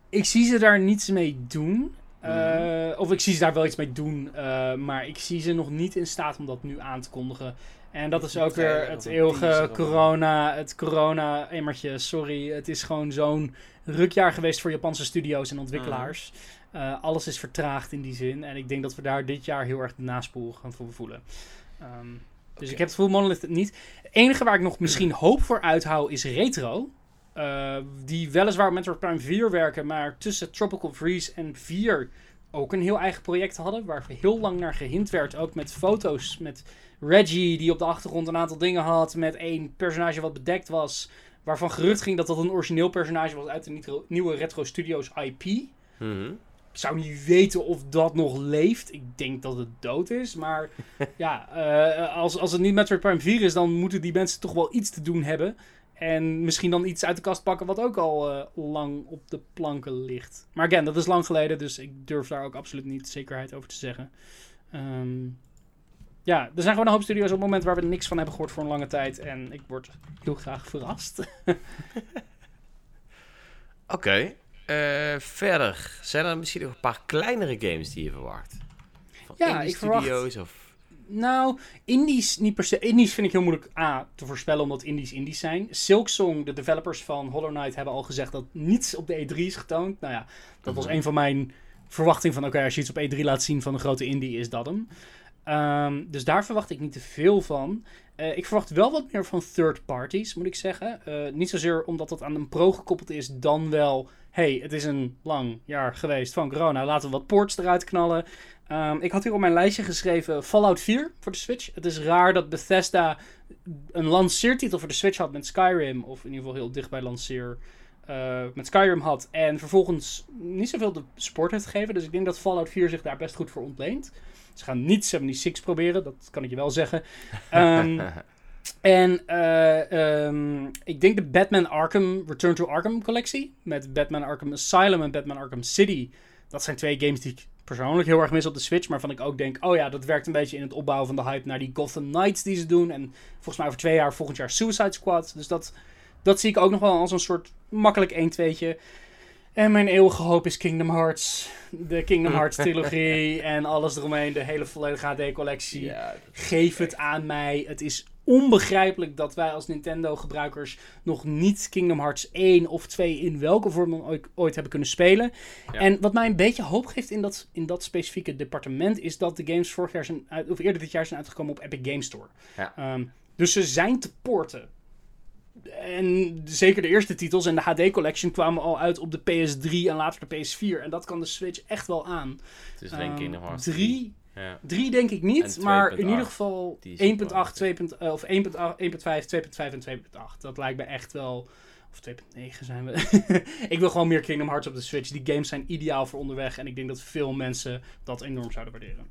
ik zie ze daar niets mee doen. Eh, Of ik zie ze daar wel iets mee doen. eh, maar ik zie ze nog niet in staat om dat nu aan te kondigen. En dat is ook weer het eeuwige corona, het corona-emmertje. Sorry, het is gewoon zo'n rukjaar geweest voor Japanse studio's en ontwikkelaars. Eh, alles is vertraagd in die zin. En ik denk dat we daar dit jaar heel erg de naspoel gaan voor voelen. Ehm, dus ik heb het gevoel Monolith het niet. Het enige waar ik nog misschien hoop voor uithoud is Retro. Eh, die weliswaar met Metroid Prime 4 werken, maar tussen Tropical Freeze en 4 ook een heel eigen project hadden. Waar heel lang naar gehind werd. Ook met foto's. Met Reggie die op de achtergrond een aantal dingen had. Met één personage wat bedekt was. Waarvan gerucht ging dat dat een origineel personage was uit de nieuwe Retro Studios IP. Mhm. Ik zou niet weten of dat nog leeft. Ik denk dat het dood is. Maar [laughs] ja, eh, als, als het niet Metroid Prime 4 is, dan moeten die mensen toch wel iets te doen hebben. En misschien dan iets uit de kast pakken wat ook al eh, lang op de planken ligt. Maar again, dat is lang geleden, dus ik durf daar ook absoluut niet zekerheid over te zeggen. Ehm, ja, er zijn gewoon een hoop studio's op het moment waar we niks van hebben gehoord voor een lange tijd. En ik word heel graag verrast. [laughs] Oké. Eh, verder, zijn er misschien nog een paar kleinere games die je verwacht? Van Ja, ik verwacht- of... Nou, indies niet per se. Indies vind ik heel moeilijk A, te voorspellen omdat indies indies zijn. Silksong, de developers van Hollow Knight, hebben al gezegd dat niets op de E3 is getoond. Nou ja, dat was Mhm. een van mijn verwachtingen van oké, als je iets op E3 laat zien van een grote indie, is dat hem. Ehm, dus daar verwacht ik niet te veel van. Eh, ik verwacht wel wat meer van third parties, moet ik zeggen. Eh, niet zozeer omdat dat aan een pro gekoppeld is, dan wel... hey, het is een lang jaar geweest van corona, laten we wat ports eruit knallen. Ehm, ik had hier op mijn lijstje geschreven Fallout 4 voor de Switch. Het is raar dat Bethesda een lanceertitel voor de Switch had met Skyrim. Of in ieder geval heel dicht bij lanceer eh, met Skyrim had. En vervolgens niet zoveel de support heeft gegeven. Dus ik denk dat Fallout 4 zich daar best goed voor ontleent. Ze gaan niet 76 proberen, dat kan ik je wel zeggen. [laughs] Ehm, en eh, ehm, ik denk de Batman Arkham Return to Arkham collectie. Met Batman Arkham Asylum en Batman Arkham City. Dat zijn twee games die ik persoonlijk heel erg mis op de Switch. Maar van ik ook denk, oh ja, dat werkt een beetje in het opbouwen van de hype naar die Gotham Knights die ze doen. En volgens mij over twee jaar, volgend jaar Suicide Squad. Dus dat, dat zie ik ook nog wel als een soort makkelijk 1-2'tje. En mijn eeuwige hoop is Kingdom Hearts. De Kingdom [laughs] Hearts trilogie en alles eromheen. De hele volledige HD-collectie. Ja, Geef het aan mij. Het is onbegrijpelijk dat wij als Nintendo-gebruikers nog niet Kingdom Hearts 1 of 2 in welke vorm dan ooit, ooit hebben kunnen spelen. Ja. En wat mij een beetje hoop geeft in dat, in dat specifieke departement is dat de games vorig jaar zijn uit, of eerder dit jaar zijn uitgekomen op Epic Games Store. Ja. Ehm, dus ze zijn te porten. En zeker de eerste titels en de HD Collection kwamen al uit op de PS3 en later de PS4. En dat kan de Switch echt wel aan. het is alleen Kingdom Hearts drie, Ja. 3 denk ik niet, maar 2.8, in ieder geval die is 1.8, ook 2. eh, of 1.8, 1.5, 2.5 en 2.8. Dat lijkt me echt wel. Of 2.9 zijn we. [laughs] ik wil gewoon meer Kingdom Hearts op de Switch. Die games zijn ideaal voor onderweg. En ik denk dat veel mensen dat enorm zouden waarderen.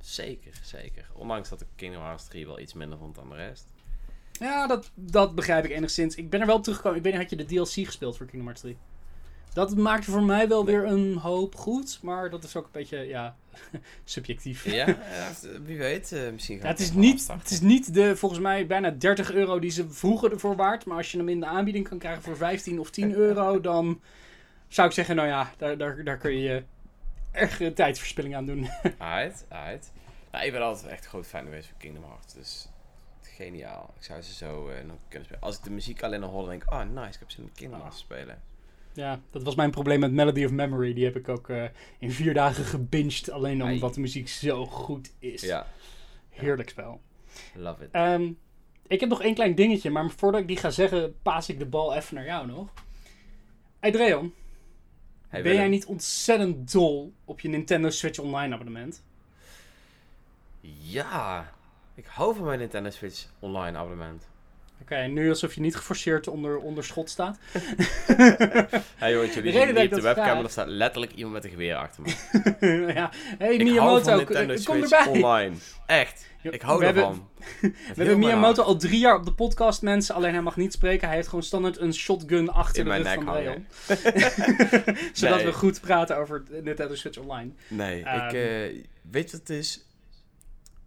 Zeker, zeker. Ondanks dat ik Kingdom Hearts 3 wel iets minder vond dan de rest. Ja, dat, dat begrijp ik enigszins. Ik ben er wel op teruggekomen. Ik weet niet, had je de DLC gespeeld voor Kingdom Hearts 3? Dat maakte voor mij wel weer een hoop goed. Maar dat is ook een beetje, ja, [laughs] subjectief. Ja, ja, wie weet. eh, misschien Ja, het, is niet, afstarten. het is niet de, volgens mij, bijna 30 euro die ze vroeger ervoor waard. Maar als je hem in de aanbieding kan krijgen voor 15 of 10 [laughs] euro, dan zou ik zeggen, nou ja, daar, daar, daar kun je erg tijdverspilling aan doen. [laughs] Uit, uit. Nou, ik ben altijd echt een groot fan geweest van Kingdom Hearts. Dus geniaal. Ik zou ze zo eh, nog kunnen spelen. Als ik de muziek alleen nog hoorde, denk ik, oh nice, ik heb zin om Hearts te spelen. ja, dat was mijn probleem met Melody of Memory. Die heb ik ook eh, in vier dagen gebinged, alleen omdat de muziek zo goed is. Ja, Heerlijk spel. love it. Ehm, ik heb nog één klein dingetje, maar voordat ik die ga zeggen, paas ik de bal even naar jou nog. Adrian, Hey, ben jij niet ontzettend dol op je Nintendo Switch Online abonnement? Ja, ik hou van mijn Nintendo Switch online abonnement. Oké, nu alsof je niet geforceerd onder, onder schot staat. [laughs] Hey jongens, jullie zien niet op de webcam, maar er staat letterlijk iemand met een geweer achter me. [laughs] ja. Hey ik hou Miyamoto, van kom erbij. online. Echt. [laughs] Ik hou we hebben- ervan. We hebben Miyamoto al drie jaar op de podcast, mensen. Alleen hij mag niet spreken. Hij heeft gewoon standaard een shotgun achter In de mijn rug nek van. Rayon. Zodat Nee. we goed praten over Nintendo Switch Online. Nee, Ehm. ik, eh, weet je wat het is?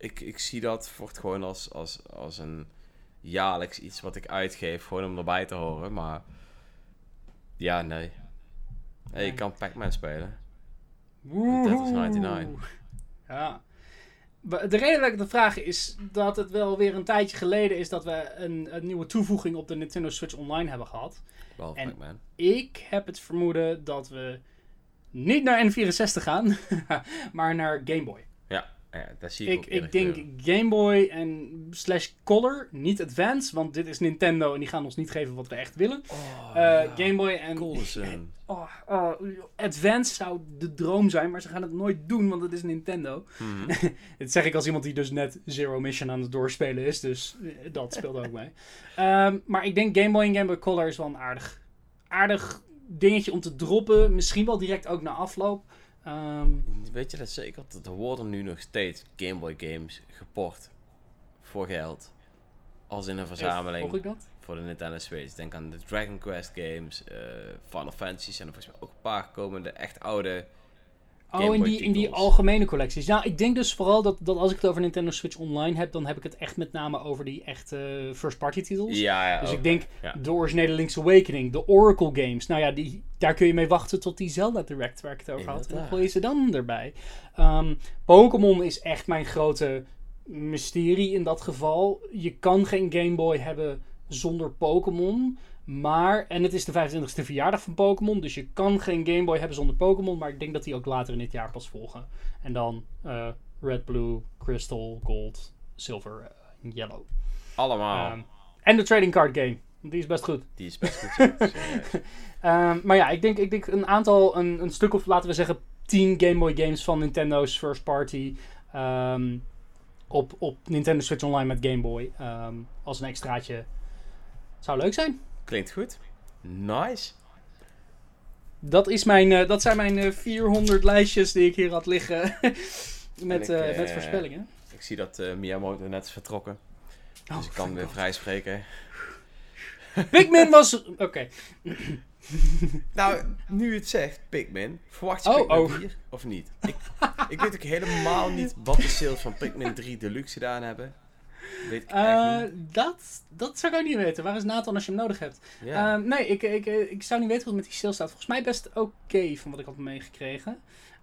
Ik, ik zie dat voort gewoon als, als, als een jaarlijks iets wat ik uitgeef, gewoon om erbij te horen, maar ja, nee. Hey, ik kan Pac-Man spelen. Woehoe. Tetris 99. Ja. De reden dat ik het vraag is dat het wel weer een tijdje geleden is dat we een, een nieuwe toevoeging op de Nintendo Switch Online hebben gehad. En- Pac-Man. Ik heb het vermoeden dat we niet naar N64 gaan, [laughs] maar naar Game Boy. Ja, daar zie ik, Ik, ik denk. Game Boy en slash Color, niet Advance, want dit is Nintendo en die gaan ons niet geven wat we echt willen. Oh, Eh, ja. Game Boy en. [laughs] Oh, oh, Advance zou de droom zijn, maar ze gaan het nooit doen, want het is Nintendo. Mhm. [laughs] Dit zeg ik als iemand die dus net Zero Mission aan het doorspelen is, dus eh, dat speelt ook mee. Ehm, maar ik denk Game Boy en Game Boy Color is wel een aardig, aardig dingetje om te droppen. Misschien wel direct ook na afloop. Ehm, Weet je dat zeker? Dat er worden nu nog steeds Game Boy games geport voor geld. Als in een verzameling. Volg ik dat? voor de Nintendo Switch. Denk aan de Dragon Quest games, eh Final Fantasy zijn er volgens mij ook een paar gekomen. De echt oude, Game Oh, in die, in die algemene collecties. Nou, ik denk dus vooral dat, dat als ik het over Nintendo Switch Online heb, dan heb ik het echt met name over die echte first-party titels. Ja, ja. Dus ik denk ja. de originele Link's Awakening, de Oracle games. Nou ja, die, daar kun je mee wachten tot die Zelda Direct waar ik het over had. En dan gooi je ze dan erbij. Ehm, Pokémon is echt mijn grote mysterie in dat geval. Je kan geen Game Boy hebben zonder Pokémon. Maar, en het is de 25e verjaardag van Pokémon. Dus je kan geen Game Boy hebben zonder Pokémon. Maar ik denk dat die ook later in dit jaar pas volgen. En dan eh, Red, Blue, Crystal, Gold, Silver eh, Yellow. Allemaal. Ehm, en de trading card game. Die is best goed. die is best goed. [laughs] Ehm, maar ja, ik denk, ik denk een aantal, een, een stuk of laten we zeggen 10 Game Boy games van Nintendo's first party. ehm, op, op Nintendo Switch Online met Game Boy. als een extraatje. Zou leuk zijn. Klinkt goed. Nice. Dat, is mijn, eh, dat zijn mijn eh, 400 lijstjes die ik hier had liggen. [laughs] met, ik, eh, met voorspellingen. Ik zie dat Miyamoto net is vertrokken. Oh, Dus ik kan weer vrij spreken. Pikmin was. [laughs] Oké. Nou, nu het zegt, Pikmin. Verwacht je Oh, Pikmin oh. 4 of niet? Ik, ik weet ook helemaal niet wat de sales van Pikmin 3 Deluxe gedaan hebben. Weet ik Eh, dat, dat zou ik ook niet weten. Waar is Nathan als je hem nodig hebt? Ja. Ehm, nee, ik, ik, ik zou niet weten wat met die sale staat. Volgens mij best oké van wat ik had meegekregen.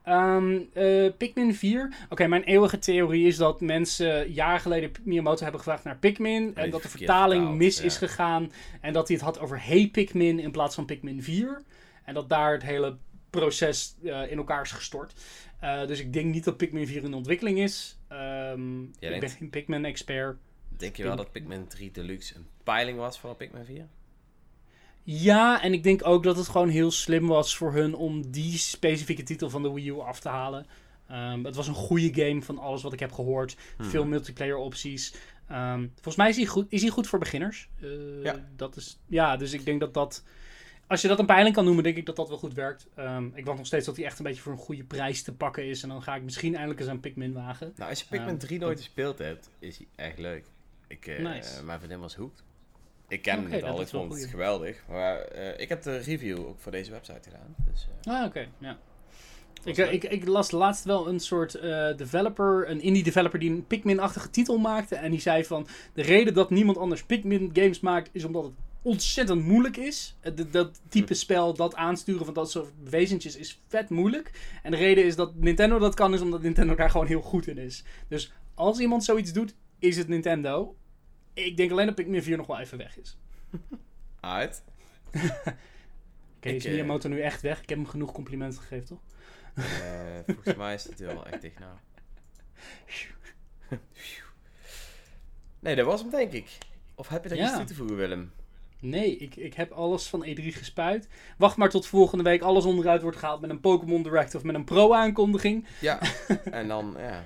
Ehm eh, Pikmin 4. Oké, mijn eeuwige theorie is dat mensen jaren geleden Miyamoto hebben gevraagd naar Pikmin. en dat de vertaling vertaald, mis ja. is gegaan. En dat hij het had over Hey Pikmin in plaats van Pikmin 4. En dat daar het hele proces eh, in elkaar is gestort. Dus ik denk niet dat Pikmin 4 in ontwikkeling is. Ehm, ik denkt- ben geen Pikmin-expert. Denk je wel dat Pikmin 3 Deluxe een peiling was voor Pikmin 4? Ja, en ik denk ook dat het gewoon heel slim was voor hun om die specifieke titel van de Wii U af te halen. Ehm, het was een goede game van alles wat ik heb gehoord. Hmm. Veel multiplayer opties. Ehm, volgens mij is hij goed, is hij goed voor beginners. Eh, Ja. Dat is, ja, dus ik denk dat dat... Als je dat een peiling kan noemen, denk ik dat dat wel goed werkt. Ehm, ik wacht nog steeds tot hij echt een beetje voor een goede prijs te pakken is. En dan ga ik misschien eindelijk eens aan Pikmin wagen. Nou, als je Pikmin Ehm, 3 nooit gespeeld hebt, is hij echt leuk. Ik, Nice. Mijn vriendin was hooked. Ik ken hem niet dat al, ik vond het geweldig. Maar eh, ik heb de review ook voor deze website gedaan. Dus, eh, Ah, oké, ja. Ik, ik, ik las laatst wel een soort developer, een indie developer die een Pikmin-achtige titel maakte. En die zei van, de reden dat niemand anders Pikmin games maakt, is omdat het ontzettend moeilijk is. Eh, Dat, dat type spel, dat aansturen van dat soort wezentjes is vet moeilijk. En de reden is dat Nintendo dat kan, is omdat Nintendo daar gewoon heel goed in is. Dus als iemand zoiets doet, is het Nintendo. Ik denk alleen dat Pikmin 4 nog wel even weg is. [laughs] uit. [laughs] Oké, Ik, is eh, Miyamoto nu echt weg? Ik heb hem genoeg complimenten gegeven, toch? Eh, volgens mij is het wel echt dicht nou. [laughs] nee, dat was hem denk ik. Of heb je daar Ja. iets toe te voegen, Willem? Nee, ik, ik heb alles van E3 gespuit. Wacht maar tot volgende week alles onderuit wordt gehaald met een Pokémon Direct of met een Pro-aankondiging. Ja, [laughs] en dan, ja.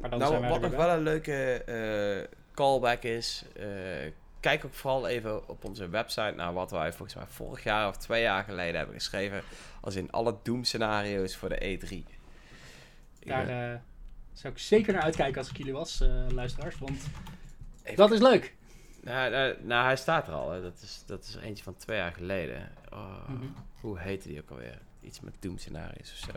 Maar dan nou, wat nog weer wel een leuke eh, callback is, eh, kijk ook vooral even op onze website naar wat wij volgens mij vorig jaar of twee jaar geleden hebben geschreven. Als in alle doemscenario's voor de E3. Ik Daar ben- zou ik zeker naar uitkijken als ik jullie was, luisteraars. Want Even- dat is leuk. Nou, nou, nou, hij staat er al. Hè. Dat, is, dat is eentje van twee jaar geleden. Oh, Mhm. Hoe heette die ook alweer? Iets met doemscenario's of zo.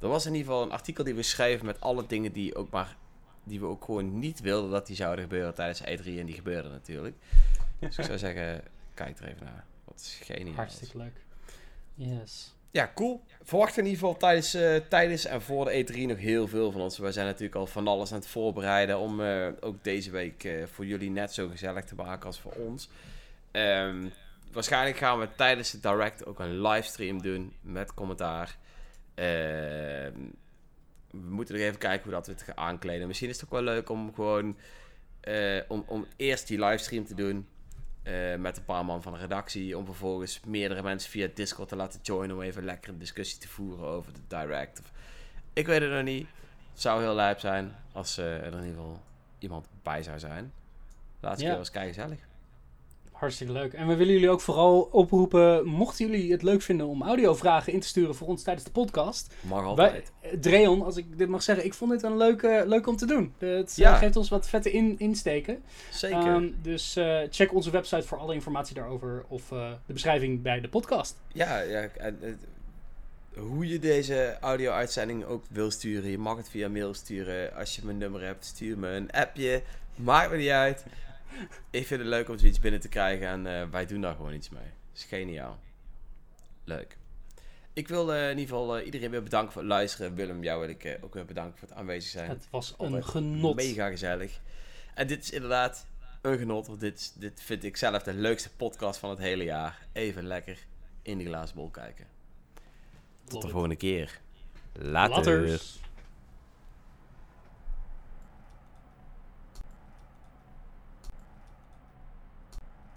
Er was in ieder geval een artikel die we schreven met alle dingen die ook maar die we ook gewoon niet wilden dat die zouden gebeuren tijdens E3 en die gebeurden natuurlijk. Dus ik zou zeggen, kijk er even naar. Wat is geniaal. Hartstikke leuk. Yes. Ja, cool. Verwacht in ieder geval tijdens, eh, tijdens en voor de E3 nog heel veel van ons. Wij zijn natuurlijk al van alles aan het voorbereiden om eh, ook deze week eh, voor jullie net zo gezellig te maken als voor ons. Ehm, waarschijnlijk gaan we tijdens de Direct ook een livestream doen met commentaar. Ehm, we moeten nog even kijken hoe dat we het gaan aankleden. Misschien is het ook wel leuk om gewoon om, om eerst die livestream te doen. Eh, met een paar man van de redactie. Om vervolgens meerdere mensen via Discord te laten joinen. Om even lekker een discussie te voeren over de direct. Of, ik weet het nog niet. Het zou heel lijp zijn als eh, er in ieder geval iemand bij zou zijn. Laatste Ja. keer was kei gezellig. Hartstikke leuk. En we willen jullie ook vooral oproepen, mochten jullie het leuk vinden om audiovragen in te sturen voor ons tijdens de podcast. Mag altijd. Wij, Dreon, als ik dit mag zeggen, ik vond dit een leuke, leuk om te doen. Het Ja. eh, geeft ons wat vette in, insteken. Zeker. Ehm, dus eh, check onze website voor alle informatie daarover of eh, de beschrijving bij de podcast. Ja, ja en, hoe je deze audio-uitzending ook wil sturen. Je mag het via mail sturen. Als je mijn nummer hebt, stuur me een appje. Maakt me niet uit. Ik vind het leuk om zoiets binnen te krijgen en eh, wij doen daar gewoon iets mee. is geniaal. Leuk. Ik wil eh, in ieder geval eh, iedereen weer bedanken voor het luisteren. Willem, jou wil ik ook weer bedanken voor het aanwezig zijn. Het was Altijd een genot. Mega gezellig. En dit is inderdaad een genot. Want dit, dit vind ik zelf de leukste podcast van het hele jaar. Even lekker in die glazen bol kijken. Tot Love de it. volgende keer. Later. Laters.